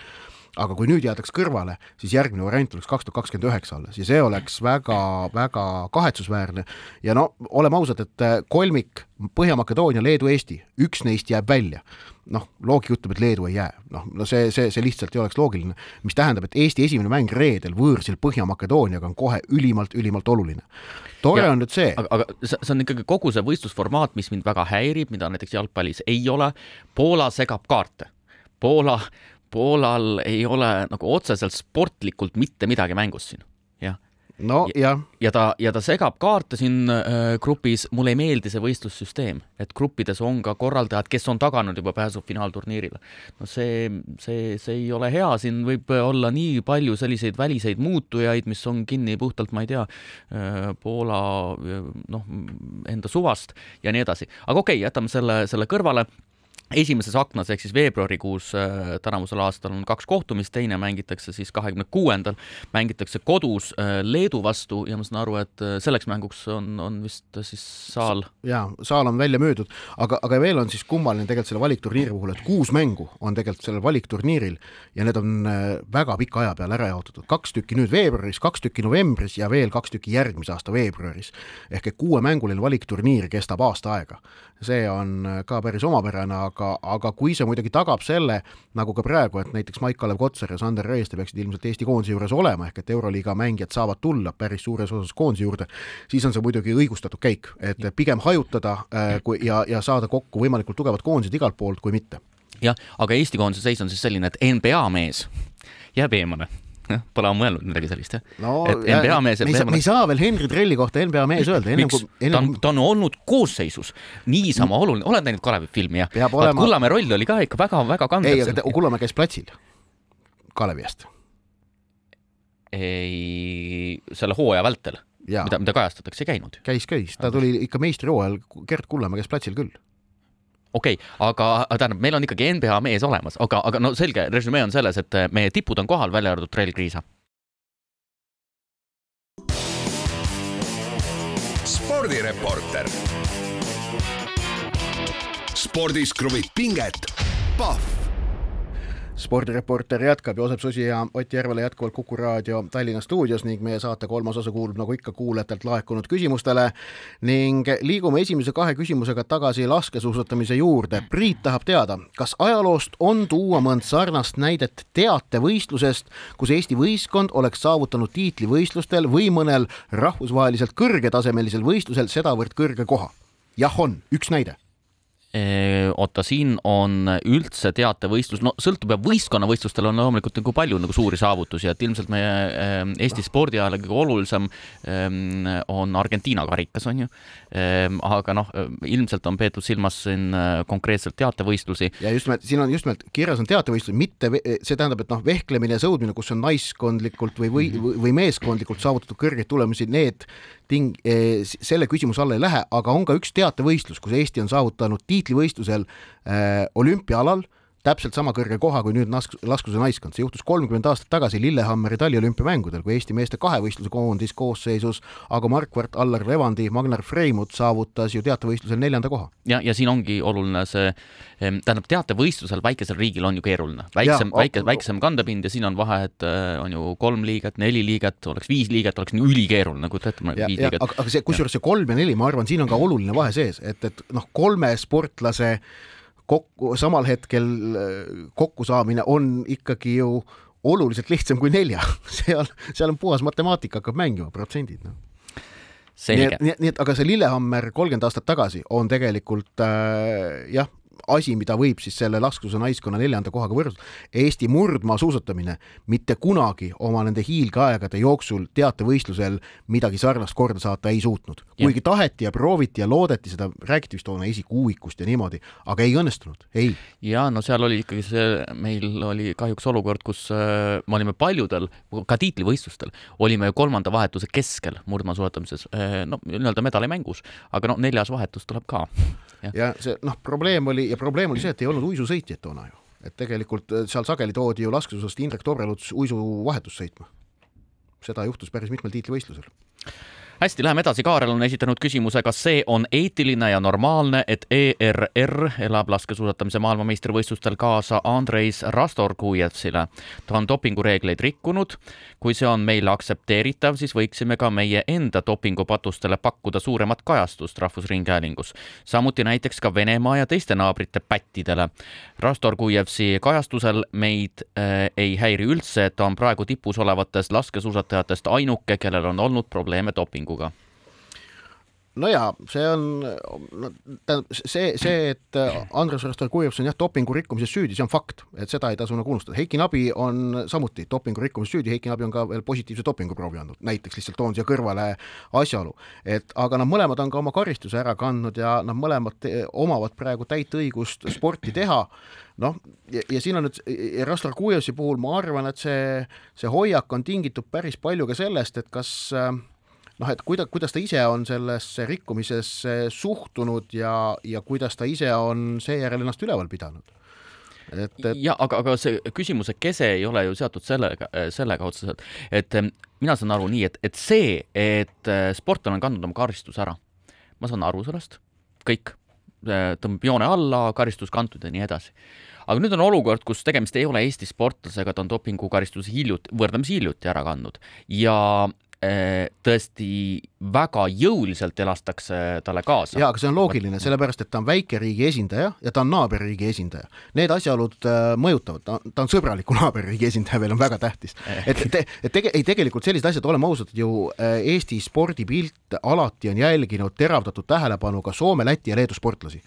aga kui nüüd jäädaks kõrvale, siis järgmine variant oleks kaks tuhat kakskümmend üheksa alles ja see oleks väga-väga kahetsusväärne. ja no oleme ausad, et äh, kolmik Põhja-Makedoonia, Leedu, Eesti, üks neist jääb välja. noh, loogika ütleb, et Leedu ei jää, noh, no see, see, see lihtsalt ei oleks loogiline, mis tähendab, et Eesti esimene mäng reedel võõrsil Põhja-Makedooniaga on kohe ülimalt-ülimalt oluline. tore ja, on nüüd see. aga, aga see on ikkagi kogu see võistlusformaat, mis mind väga häirib, mida näiteks jalgpallis ei ole. Poola segab kaarte. Poola Poolal ei ole nagu otseselt sportlikult mitte midagi mängus siin, jah. no jah. ja ta, ja ta segab kaarte siin äh, grupis, mulle ei meeldi see võistlussüsteem, et gruppides on ka korraldajad, kes on taganud juba pääsu finaalturniirile. no see, see, see ei ole hea, siin võib olla nii palju selliseid väliseid muutujaid, mis on kinni puhtalt, ma ei tea äh,, Poola noh, enda suvast ja nii edasi. aga okei okay,, jätame selle, selle kõrvale esimeses aknas ehk siis veebruarikuus äh, tänavusel aastal on kaks kohtumist, teine mängitakse siis kahekümne kuuendal, mängitakse kodus äh, Leedu vastu ja ma saan aru, et äh, selleks mänguks on, on vist siis saal. jaa, saal on välja müüdud, aga, aga veel on siis kummaline tegelikult selle valikturniiri puhul, et kuus mängu on tegelikult sellel valikturniiril ja need on väga pika aja peale ära jaotatud, kaks tükki nüüd veebruaris, kaks tükki novembris ja veel kaks tükki järgmise aasta veebruaris. ehk et kuuemänguline valikturniir kestab aasta aega. see on ka päris omapärane, aga, aga kui see muidugi tagab selle, nagu ka praegu, et näiteks Maik-Kalev Kotsar ja Sander Reeste peaksid ilmselt Eesti koondise juures olema, ehk et Euroliiga mängijad saavad tulla päris suures osas koondise juurde, siis on see muidugi õigustatud käik, et pigem hajutada äh, kui ja, ja saada kokku võimalikult tugevad koondised igalt poolt, kui mitte. jah, aga Eesti koondise seis on siis selline, et NBA mees jääb eemale jah, pole ammu öelnud midagi sellist, jah no,. et NBA mees me me ei saa veel Henri Trelli kohta NBA mees öelda, ennem kui ta on, ta on olnud koosseisus niisama oluline, oled näinud Kalevi filmi, jah? olema... Kullamäe roll oli ka ikka väga-väga kandev. ei, aga Kullamäe käis platsil Kalevi eest. ei, selle hooaja vältel, mida, mida kajastatakse, ei käinud. käis, käis, ta tuli ikka meistrihooajal, Gert Kullamäe käis platsil küll okei okay,, aga tähendab, meil on ikkagi NBA mees olemas, aga, aga no selge, resümee on selles, et meie tipud on kohal, välja arvatud Trail Kriisa. spordireporter. spordis kruvib pinget, Pahv spordireporter jätkab, Joosep Susi ja Ott Järvela jätkuvalt Kuku raadio Tallinna stuudios ning meie saate kolmas osa kuulub nagu ikka kuulajatelt laekunud küsimustele ning liigume esimese kahe küsimusega tagasi laskesuusatamise juurde. Priit tahab teada, kas ajaloost on tuua mõnd sarnast näidet teatevõistlusest, kus Eesti võistkond oleks saavutanud tiitlivõistlustel või mõnel rahvusvaheliselt kõrgetasemelisel võistlusel sedavõrd kõrge koha? jah, on, üks näide oota, siin on üldse teatevõistlus, no sõltub ja võistkonnavõistlustel on loomulikult nagu palju nagu suuri saavutusi, et ilmselt meie Eesti spordi ajal kõige olulisem on Argentiina karikas, on ju. aga noh, ilmselt on peetud silmas siin konkreetselt teatevõistlusi. ja just nimelt, siin on just nimelt kirjas on teatevõistlus, mitte see tähendab, et noh, vehklemine ja sõudmine, kus on naiskondlikult või, või, mhm. või meeskondlikult saavutatud kõrgeid tulemusi, need ting-, selle küsimuse alla ei lähe, aga on ka üks teatevõistlus, kus Eesti on saavutanud tiitlivõistlusel äh, olümpiaalal täpselt sama kõrge koha kui nüüd lask-, laskuse naiskond, see juhtus kolmkümmend aastat tagasi Lillehammeri taliolümpiamängudel, kui Eesti meeste kahevõistluse koondis koosseisus Ago Markvart, Allar Levandi, Magnar Freimut saavutas ju teatevõistlusel neljanda koha. ja, ja siin ongi oluline see, tähendab, teatevõistlusel väikesel riigil on ju keeruline, väiksem, väike, väiksem kandepind ja siin on vahe, et äh, on ju kolm liiget, neli liiget, oleks viis liiget, oleks nagu ülikeeruline, kujuta ette, viis liiget. aga, aga see, kusjuures see kolm ja neli, ma arvan, siin on ka oluline vahe sees, et, et noh, kolme sportlase äh, kokku, samal hetkel äh, kokkusaamine on ikkagi ju oluliselt lihtsam kui nelja, seal, seal on puhas matemaatika hakkab mängima, protsendid, noh. Nii et, nii et, aga see Lillehammer kolmkümmend aastat tagasi on tegelikult äh, jah, asi, mida võib siis selle laskuse naiskonna neljanda kohaga võrrelda. Eesti murdmaa suusatamine mitte kunagi oma nende hiilgeaegade jooksul teatevõistlusel midagi sarnast korda saata ei suutnud. kuigi taheti ja prooviti ja loodeti seda, räägiti vist toona esikuuikust ja niimoodi, aga ei õnnestunud, ei. ja no seal oli ikkagi see, meil oli kahjuks olukord, kus äh, me olime paljudel, ka tiitlivõistlustel, olime ju kolmanda vahetuse keskel murdmaasuusatamises äh,, no nii-öelda medalimängus, aga no neljas vahetus tuleb ka. ja see noh, probleem oli ja probleem oli see, et ei olnud uisusõitjaid toona ju. et tegelikult äh, seal sageli toodi ju laskesuusast Indrek Tobreluts uisuvahetust sõitma. seda juhtus päris mitmel tiitlivõistlusel hästi, läheme edasi, Kaarel on esitanud küsimuse, kas see on eetiline ja normaalne, et ERR elab laskesuusatamise maailmameistrivõistlustel kaasa Andreis Rastorgujevsile. ta on dopingureegleid rikkunud. kui see on meile aktsepteeritav, siis võiksime ka meie enda dopingupatustele pakkuda suuremat kajastust Rahvusringhäälingus. samuti näiteks ka Venemaa ja teiste naabrite pättidele. Rastorgujevsi kajastusel meid äh, ei häiri üldse, et ta on praegu tipus olevatest laskesuusatajatest ainuke, kellel on olnud probleeme dopinguga lepinguga? no jaa, see on, tähendab see, see, et Andres Rastorgujevs on jah, dopingu rikkumises süüdi, see on fakt, et seda ei tasu nagu unustada. Heiki Nabi on samuti dopingu rikkumises süüdi, Heiki Nabi on ka veel positiivse dopinguproovi andnud, näiteks lihtsalt toon siia kõrvale asjaolu, et aga nad mõlemad on ka oma karistuse ära kandnud ja nad mõlemad omavad praegu täit õigust sporti teha noh, ja siin on nüüd Rastorgujevsi puhul ma arvan, et see, see hoiak on tingitud päris palju ka sellest, et kas äh, noh, et kuida-, kuidas ta ise on sellesse rikkumisesse suhtunud ja, ja kuidas ta ise on seejärel ennast üleval pidanud? Et, et... ja aga, aga see küsimuse kese ei ole ju seotud sellega, sellega otseselt, et mina saan aru nii, et, et see, et sportlane on kandnud oma karistuse ära, ma saan aru sellest, kõik, tõmbab joone alla, karistus kantud ja nii edasi. aga nüüd on olukord, kus tegemist ei ole Eesti sportlasega, ta on dopingukaristuse hiljuti, võrdlemisi hiljuti ära kandnud. Ja tõesti väga jõuliselt elastakse talle kaasa. jaa, aga see on loogiline, sellepärast et ta on väikeriigi esindaja ja ta on naaberriigi esindaja. Need asjaolud äh, mõjutavad, ta, ta on sõbraliku naaberriigi esindaja, veel on väga tähtis. Et, et, et tege-, ei tegelikult sellised asjad, oleme ausad, ju äh, Eesti spordipilt alati on jälginud teravdatud tähelepanuga Soome, Läti ja Leedu sportlasi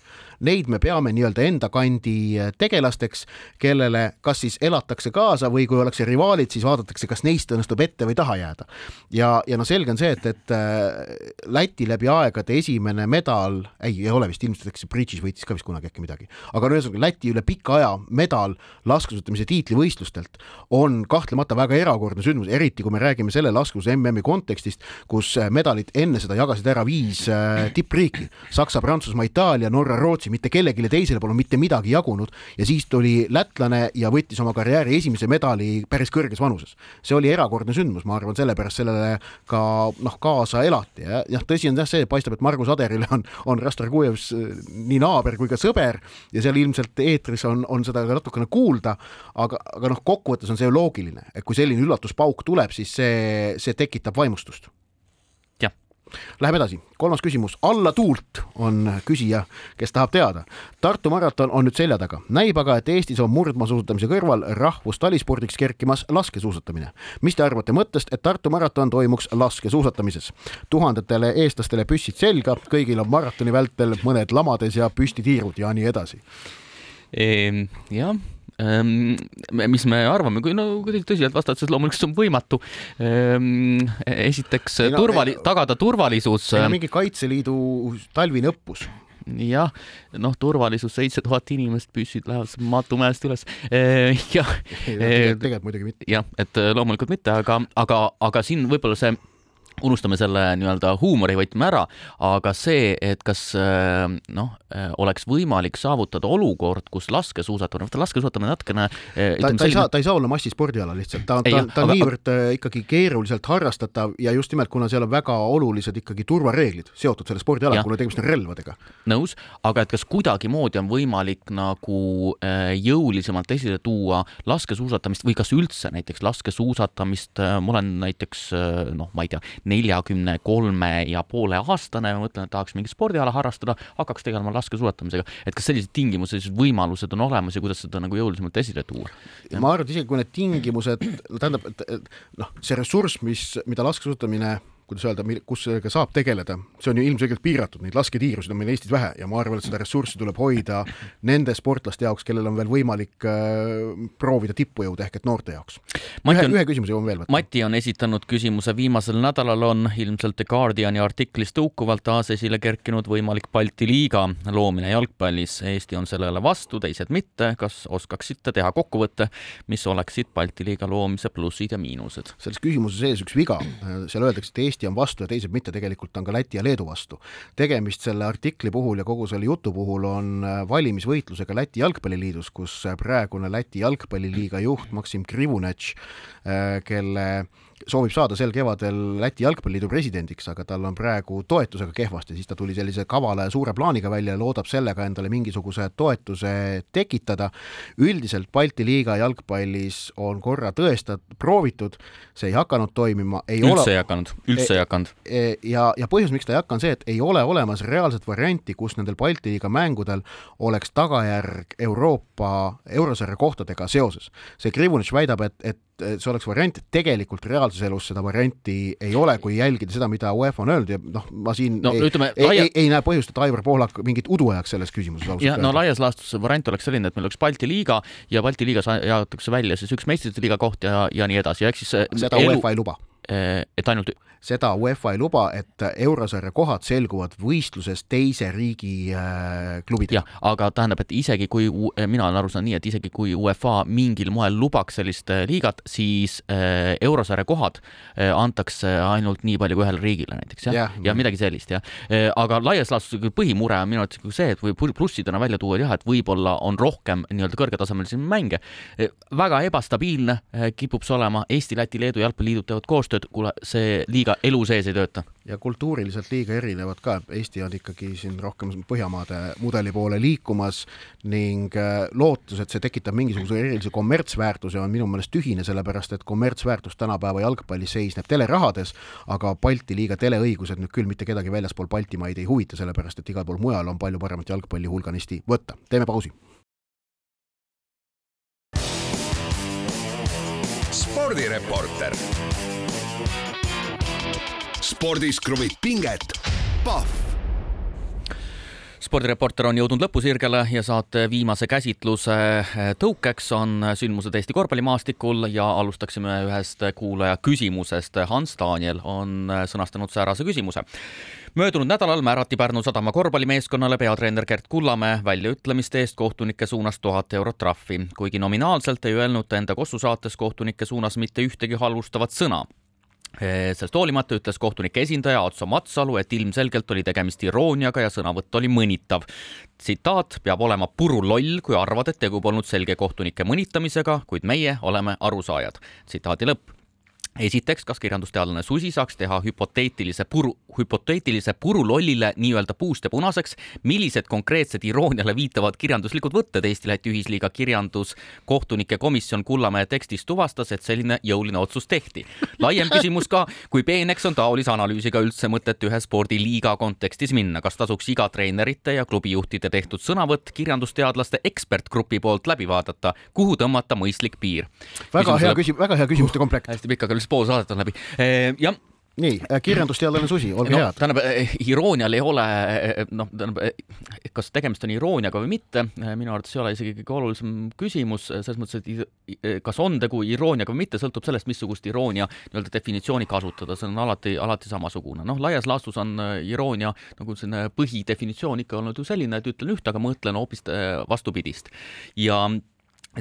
neid me peame nii-öelda enda kandi äh, tegelasteks, kellele kas siis elatakse kaasa või kui ollakse rivaalid, siis vaadatakse, kas neist õnnestub ette või taha jääda. ja, ja noh, selge on see, et, et äh, Läti läbi aegade esimene medal, ei, ei ole vist, ilmselt see Bridges võitis ka vist kunagi äkki midagi, aga no ühesõnaga Läti üle pika aja medal laskesuusatamise tiitlivõistlustelt on kahtlemata väga erakordne sündmus, eriti kui me räägime selle laskuse MM-i kontekstist, kus äh, medalid enne seda jagasid ära viis tippriiki, Saksa, Prantsusmaa, Itaalia, Norra, Rootsi, mitte kellelegi teisele pole mitte midagi jagunud. Ja siis tuli lätlane ja võttis oma karjääri esimese medali päris kõrges vanuses. see oli erakordne sündmus, ma arvan, sellepärast sellele ka noh, kaasa elati ja jah, tõsi on jah see, paistab, et Margus Aderile on, on Rastorgujevs äh, nii naaber kui ka sõber ja seal ilmselt eetris on, on seda ka natukene kuulda, aga, aga noh, kokkuvõttes on see ju loogiline, et kui selline üllatuspauk tuleb, siis see, see tekitab vaimustust Läheme edasi, kolmas küsimus, alla tuult on küsija, kes tahab teada. Tartu maraton on nüüd selja taga, näib aga, et Eestis on murdmaasuusatamise kõrval rahvustalispordiks kerkimas laskesuusatamine. mis te arvate mõttest, et Tartu maraton toimuks laskesuusatamises? tuhandetele eestlastele püssid selga, kõigil on maratoni vältel mõned lamades ja püstitiirud ja nii edasi. Ehm, jah mis me arvame, kui no kui tõsiselt vastata, siis loomulikult see on võimatu. Ehm, esiteks no, turvali-, tagada turvalisus. mingi Kaitseliidu talvine õppus jah, noh, turvalisus, seitse tuhat inimest, püssid lähevad Matu mäest üles. Ehm, jah. tegelikult muidugi mitte. jah, et loomulikult mitte, aga, aga, aga siin võib-olla see unustame selle nii-öelda huumorivõtme ära, aga see, et kas äh, noh, äh, oleks võimalik saavutada olukord, kus laskesuusatamine, vaata laskesuusatamine natukene äh, ta, ta selline... ei saa, ta ei saa olla massispordiala lihtsalt, ta, ta, ta on aga, niivõrd ikkagi keeruliselt harrastatav ja just nimelt, kuna seal on väga olulised ikkagi turvareeglid seotud selle spordialaga, kuna tegemist on relvadega. nõus, aga et kas kuidagimoodi on võimalik nagu jõulisemalt esile tuua laskesuusatamist või kas üldse näiteks laskesuusatamist, ma olen näiteks noh, ma ei tea, neljakümne kolme ja poole aastane, ma mõtlen, et tahaks mingit spordiala harrastada, hakkaks tegelema laskesuusatamisega, et kas sellised tingimused, sellised võimalused on olemas ja kuidas seda nagu jõulisemalt esile tuua? ma arvan, et isegi kui need tingimused, tähendab, et noh, see ressurss, mis, mida laskesuusatamine kuidas öelda, kus sellega saab tegeleda, see on ju ilmselgelt piiratud, neid lasketiirusid on meil Eestis vähe ja ma arvan, et seda ressurssi tuleb hoida nende sportlaste jaoks, kellel on veel võimalik äh, proovida tippu jõuda, ehk et noorte jaoks. ühe, ühe küsimuse jõuan veel võtta. Mati on esitanud küsimuse, viimasel nädalal on ilmselt The Guardiani artiklist tõukuvalt taas esile kerkinud võimalik Balti liiga loomine jalgpallis. Eesti on sellele vastu, teised mitte. kas oskaksite teha kokkuvõtte, mis oleksid Balti liiga loomise plussid ja miinused? selles küsimuse sees üks viga, seal öeldakse, et Eesti Eesti on vastu ja teised mitte, tegelikult on ka Läti ja Leedu vastu. tegemist selle artikli puhul ja kogu selle jutu puhul on äh, valimisvõitlusega Läti jalgpalliliidus, kus äh, praegune Läti jalgpalliliiga juht Maksim Krivunetš, äh, kelle soovib saada sel kevadel Läti Jalgpalliliidu presidendiks, aga tal on praegu toetusega kehvasti, siis ta tuli sellise kavala ja suure plaaniga välja ja loodab sellega endale mingisuguse toetuse tekitada. üldiselt Balti liiga jalgpallis on korra tõestat-, proovitud, see ei hakanud toimima, ei üldse ole... ei hakanud, üldse ei hakanud. E, ja, ja põhjus, miks ta ei hakka, on see, et ei ole olemas reaalset varianti, kus nendel Balti liiga mängudel oleks tagajärg Euroopa eurosarja kohtadega seoses. see Krivunitš väidab, et, et see oleks variant, tegelikult reaalses elus seda varianti ei ole, kui jälgida seda, mida UEFA on öelnud ja noh, ma siin no, ei, ütleme, ei, laia... ei, ei näe põhjust, et Aivar Pohlak mingit udu ajaks selles küsimuses. jah, no laias laastus variant oleks selline, et meil oleks Balti liiga ja Balti liigas jaotatakse välja siis üks meistrite liiga koht ja, ja nii edasi, ehk siis seda elu... UEFA ei luba et ainult seda UEFA ei luba, et eurosarja kohad selguvad võistluses teise riigi äh, klubidega. jah, aga tähendab, et isegi kui, mina olen aru saanud nii, et isegi kui UEFA mingil moel lubaks sellist äh, liigat, siis äh, eurosarja kohad äh, antakse ainult nii palju kui ühele riigile näiteks jah ja. midagi sellist jah äh,. aga laias laastus põhimure on minu arvates see, et või plussidena välja tuua jah, et võib-olla on rohkem nii-öelda kõrgetasemelisi mänge. Äh, väga ebastabiilne äh, kipub see olema, Eesti, Läti, Leedu jalgpalliliidud teevad koostööd, kuule, see liiga liiga elu sees ei tööta. ja kultuuriliselt liiga erinevad ka, Eesti on ikkagi siin rohkem Põhjamaade mudeli poole liikumas ning äh, lootus, et see tekitab mingisuguse erilise kommertsväärtuse, on minu meelest tühine, sellepärast et kommertsväärtus tänapäeva jalgpallis seisneb telerahades, aga Balti liiga teleõigused nüüd küll mitte kedagi väljaspool Baltimaid ei huvita, sellepärast et igal pool mujal on palju paremat jalgpalli hulganisti võtta. teeme pausi. spordireporter spordis kruvib pinget, Pahv spordireporter on jõudnud lõpusirgele ja saate viimase käsitluse tõukeks on sündmused Eesti korvpallimaastikul ja alustaksime ühest kuulaja küsimusest. Hans Daniel on sõnastanud säärase küsimuse. möödunud nädalal määrati Pärnu sadama korvpallimeeskonnale peatreener Gert Kullamäe väljaütlemiste eest kohtunike suunas tuhat eurot trahvi, kuigi nominaalselt ei öelnud ta enda Kossu saates kohtunike suunas mitte ühtegi halvustavat sõna sellest hoolimata ütles kohtunike esindaja Atso Matsalu, et ilmselgelt oli tegemist irooniaga ja sõnavõtt oli mõnitav. tsitaat, peab olema puruloll, kui arvad, et tegu polnud selge kohtunike mõnitamisega, kuid meie oleme arusaajad. tsitaadi lõpp esiteks, kas kirjandusteadlane Susi saaks teha hüpoteetilise puru, hüpoteetilise purulollile nii-öelda puust ja punaseks, millised konkreetsed irooniale viitavad kirjanduslikud võtted Eesti-Läti ühisliiga kirjanduskohtunike komisjon Kullamäe tekstis tuvastas, et selline jõuline otsus tehti. laiem küsimus ka, kui peeneks on taolise analüüsiga üldse mõtet ühe spordiliiga kontekstis minna, kas tasuks iga treenerite ja klubijuhtide tehtud sõnavõtt kirjandusteadlaste ekspertgrupi poolt läbi vaadata, kuhu tõmmata mõistlik piir? väga hea küsimus, väga hea küsimuste komplekt. hästi pikk, aga umbes pool saadet on läbi. jah nii, äh, kirjandusteadlane Susi, olge no, head. tähendab, äh, iroonial ei ole, äh, noh, tähendab, kas tegemist on irooniaga või mitte, minu arvates ei ole isegi kõige olulisem küsimus, selles mõttes, et kas on tegu irooniaga või mitte, sõltub sellest, missugust iroonia nii-öelda definitsiooni kasutada, see on alati, alati samasugune. noh, laias laastus on iroonia nagu selline põhidefinitsioon ikka olnud ju selline, et ütlen ühte, aga mõtlen hoopis vastupidist. ja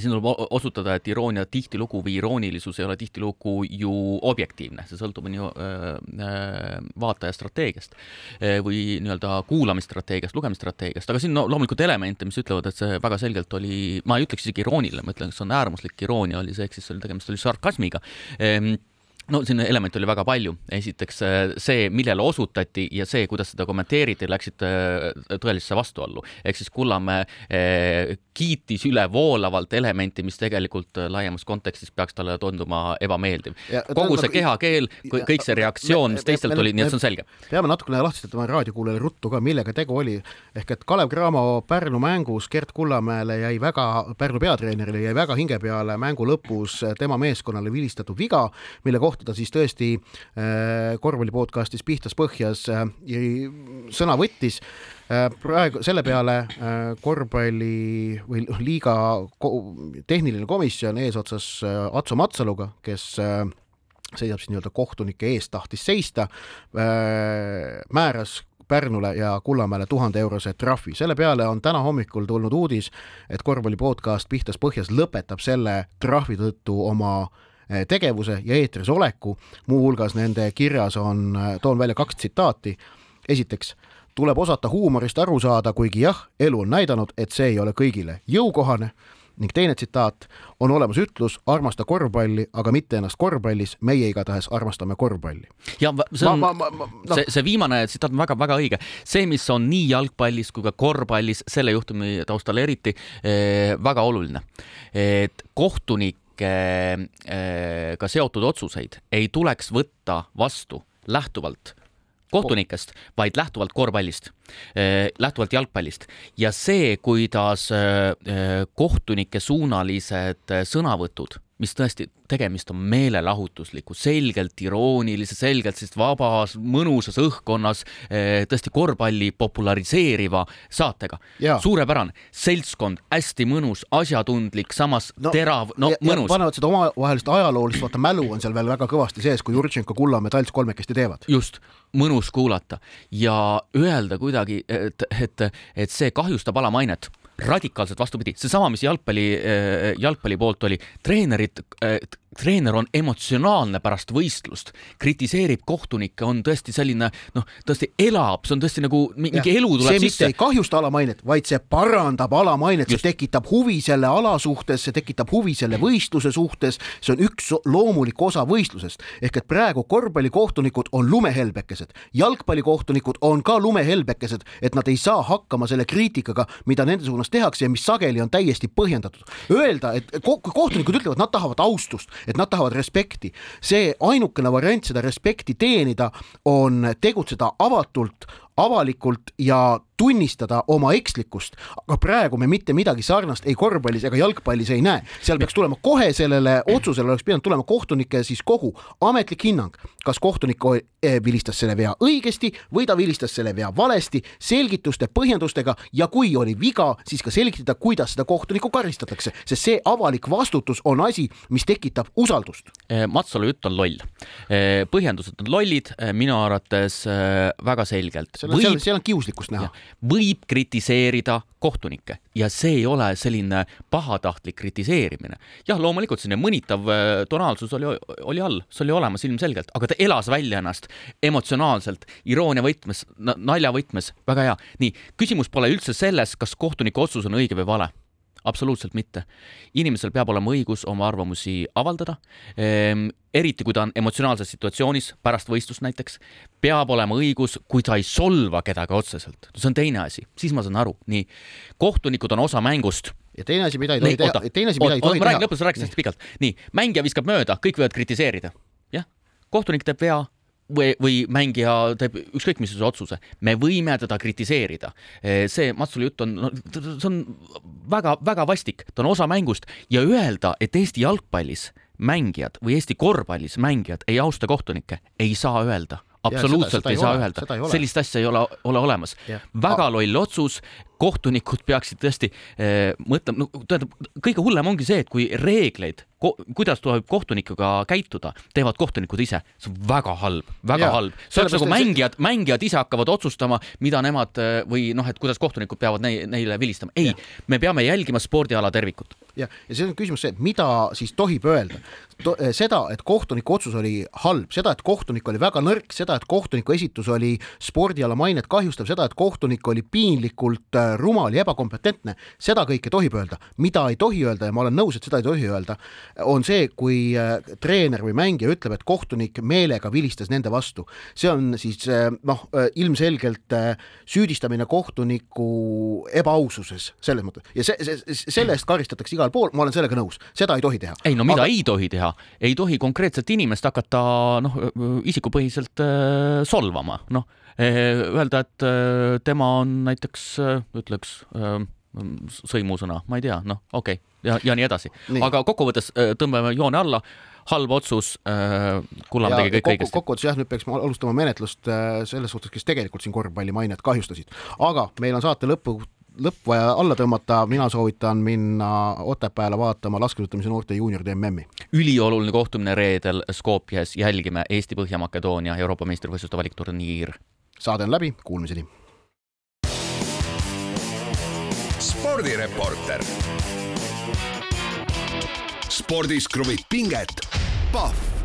siin tuleb osutada, et iroonia tihtilugu või iroonilisus ei ole tihtilugu ju objektiivne, see sõltub on ju äh, vaataja strateegiast äh, või nii-öelda kuulamisstrateegiast, lugemisstrateegiast, aga siin no loomulikult elemente, mis ütlevad, et see väga selgelt oli, ma ei ütleks isegi irooniline, ma ütlen, see on äärmuslik iroonia oli see, ehk siis oli tegemist oli sarkasmiga ehm, no siin elemente oli väga palju, esiteks äh, see, millele osutati ja see, kuidas seda kommenteeriti, läksid äh, tõelisesse vastuollu. ehk siis Kullamäe äh, kiitis ülevoolavalt elementi, mis tegelikult laiemas kontekstis peaks talle tunduma ebameeldiv. kogu see kehakeel, kõik see reaktsioon, mis teistelt oli, nii et see on selge. peame natukene lahti seletama raadiokuulajale ruttu ka, millega tegu oli. ehk et Kalev Cramo Pärnu mängus Gert Kullamäele jäi väga, Pärnu peatreenerile jäi väga hinge peale mängu lõpus tema meeskonnale vilistatud viga, mille kohta kohta ta siis tõesti äh, korvpalli podcastis Pihtas põhjas äh, sõna võttis. Äh, praegu selle peale korvpalli või noh, liiga tehniline komisjon eesotsas Atso Matsaluga, kes seisab siis nii-öelda kohtunike eest, tahtis seista, määras Pärnule ja Kullamäele tuhande eurose trahvi. selle peale on täna hommikul tulnud uudis, et korvpalli podcast Pihtas põhjas lõpetab selle trahvi tõttu oma äh, tegevuse ja eetris oleku, muuhulgas nende kirjas on, eh, toon välja kaks tsitaati. esiteks, tuleb osata huumorist aru saada, kuigi jah, elu on näidanud, et see ei ole kõigile jõukohane ning teine tsitaat, on olemas ütlus, armasta korvpalli, aga mitte ennast korvpallis, meie igatahes armastame korvpalli. ja see on, no. see, see viimane tsitaat on väga-väga õige. see, mis on nii jalgpallis kui ka korvpallis, selle juhtumi taustal eriti eh, väga oluline, et kohtunik kohtunikega äh, seotud otsuseid ei tuleks võtta vastu lähtuvalt kohtunikest, vaid lähtuvalt korvpallist, äh, lähtuvalt jalgpallist. Ja see, kuidas äh, kohtunike suunalised sõnavõtud mis tõesti, tegemist on meelelahutusliku, selgelt iroonilise, selgelt sellist vabas, mõnusas õhkkonnas eh, tõesti korvpalli populariseeriva saatega. suurepärane, seltskond, hästi mõnus, asjatundlik, samas no, terav, no ja, mõnus. panevad seda omavahelist ajaloolist, vaata mälu on seal veel väga kõvasti sees, kui Jurtšenko kullamedalj kolmekesti teevad. just, mõnus kuulata ja öelda kuidagi, et, et, et see kahjustab alamainet radikaalselt vastupidi, seesama, mis jalgpalli, äh, jalgpalli poolt oli, treenerid, äh, treener on emotsionaalne pärast võistlust, kritiseerib kohtunikke, on tõesti selline noh, tõesti elab, see on tõesti nagu mingi ja, elu tuleb see sisse. see ei kahjusta alamainet, vaid see parandab alamainet, see tekitab huvi selle ala suhtes, see tekitab huvi selle võistluse suhtes, see on üks loomulik osa võistlusest. ehk et praegu korvpallikohtunikud on lumehelbekesed, jalgpallikohtunikud on ka lumehelbekesed, et nad ei saa hakkama selle kriitikaga, mida nende suunas tehakse ja mis sageli on täiesti põhjendatud. Öelda, et kohtunikud ütlevad, nad tahavad austust, et nad tahavad respekti. see ainukene variant seda respekti teenida on tegutseda avatult, avalikult ja tunnistada oma ekslikkust, aga praegu me mitte midagi sarnast ei korvpallis ega jalgpallis ei näe. seal peaks tulema kohe sellele otsusele oleks pidanud tulema kohtunike siis kogu ametlik hinnang, kas kohtunik eh, vilistas selle vea õigesti või ta vilistas selle vea valesti, selgituste, põhjendustega ja kui oli viga, siis ka selgitada, kuidas seda kohtunikku karistatakse, sest see avalik vastutus on asi, mis tekitab usaldust. Eh, Mats Salu jutt on loll. Eh, põhjendused on lollid, minu arvates väga selgelt. seal on seal on kiuslikkust näha võib kritiseerida kohtunikke ja see ei ole selline pahatahtlik kritiseerimine. jah, loomulikult selline mõnitav äh, tonaalsus oli, oli all, see oli olemas ilmselgelt, aga ta elas välja ennast emotsionaalselt, iroonia võtmes, nalja võtmes, väga hea. nii, küsimus pole üldse selles, kas kohtuniku otsus on õige või vale absoluutselt mitte. inimesel peab olema õigus oma arvamusi avaldada ehm,, eriti kui ta on emotsionaalses situatsioonis, pärast võistlust näiteks, peab olema õigus, kui ta ei solva kedagi otseselt, see on teine asi, siis ma saan aru, nii. kohtunikud on osa mängust ja teine asi, mida ei tohi teha, teine asi, mida ei tohi teha. ma räägin lõpus, rääkisin hästi pikalt. nii, mängija viskab mööda, kõik võivad kritiseerida. jah, kohtunik teeb vea, või, või mängija teeb ükskõik missuguse otsuse, me võime teda kritiseerida. see Matsuli jutt on, no see on väga-väga vastik, ta on osa mängust ja öelda, et Eesti jalgpallis mängijad või Eesti korvpallis mängijad ei austa kohtunikke, ei saa öelda. Absoluutselt seda, seda ei, ei saa ole, öelda, sellist asja ei ole, ole olemas. väga loll otsus, kohtunikud peaksid tõesti eh, mõtlema, no tähendab, kõige hullem ongi see, et kui reegleid ko, kuidas tuleb kohtunikuga käituda, teevad kohtunikud ise, see on väga halb, väga ja, halb. see oleks nagu mängijad, mängijad ise hakkavad otsustama, mida nemad eh, või noh, et kuidas kohtunikud peavad nei, neile vilistama. ei, me peame jälgima spordiala tervikut. jah, ja see on küsimus see, et mida siis tohib öelda to,. Eh, seda, et kohtuniku otsus oli halb, seda, et kohtunik oli väga nõrk, seda, et kohtuniku esitus oli spordiala mainet kahjustav, seda, et kohtunik oli piinlikult eh, rumal ja ebakompetentne, seda kõike tohib öelda. mida ei tohi öelda ja ma olen nõus, et seda ei tohi öelda, on see, kui äh, treener või mängija ütleb, et kohtunik meelega vilistas nende vastu. see on siis äh, noh, äh, ilmselgelt süüdistamine kohtuniku ebaaususes selles mõttes ja see, see, selle eest karistatakse igal pool, ma olen sellega nõus, seda ei tohi teha. ei no mida Aga... ei tohi teha, ei tohi konkreetset inimest hakata noh, isikupõhiselt solvama, noh öelda, et tema on näiteks ütleks sõimusõna, ma ei tea, noh, okei okay. ja, ja nii edasi. aga kokkuvõttes tõmbame joone alla, halb otsus Kullamäe tegi kõik õigesti. kokkuvõttes jah, nüüd peaks alustama menetlust selles suhtes, kes tegelikult siin korvpalli mainet kahjustasid. aga meil on saate lõpu lõpp vaja alla tõmmata, mina soovitan minna Otepääle vaatama laskesuusatamise noorte juunioride MM-i. ülioluline kohtumine reedel Skopjes, jälgime Eesti-Põhja-Makedoonia Euroopa meistrivõistluste valikturniir. Saade on läbi, kuulmiseni spordireporter. spordis kruvib pinget, Pahv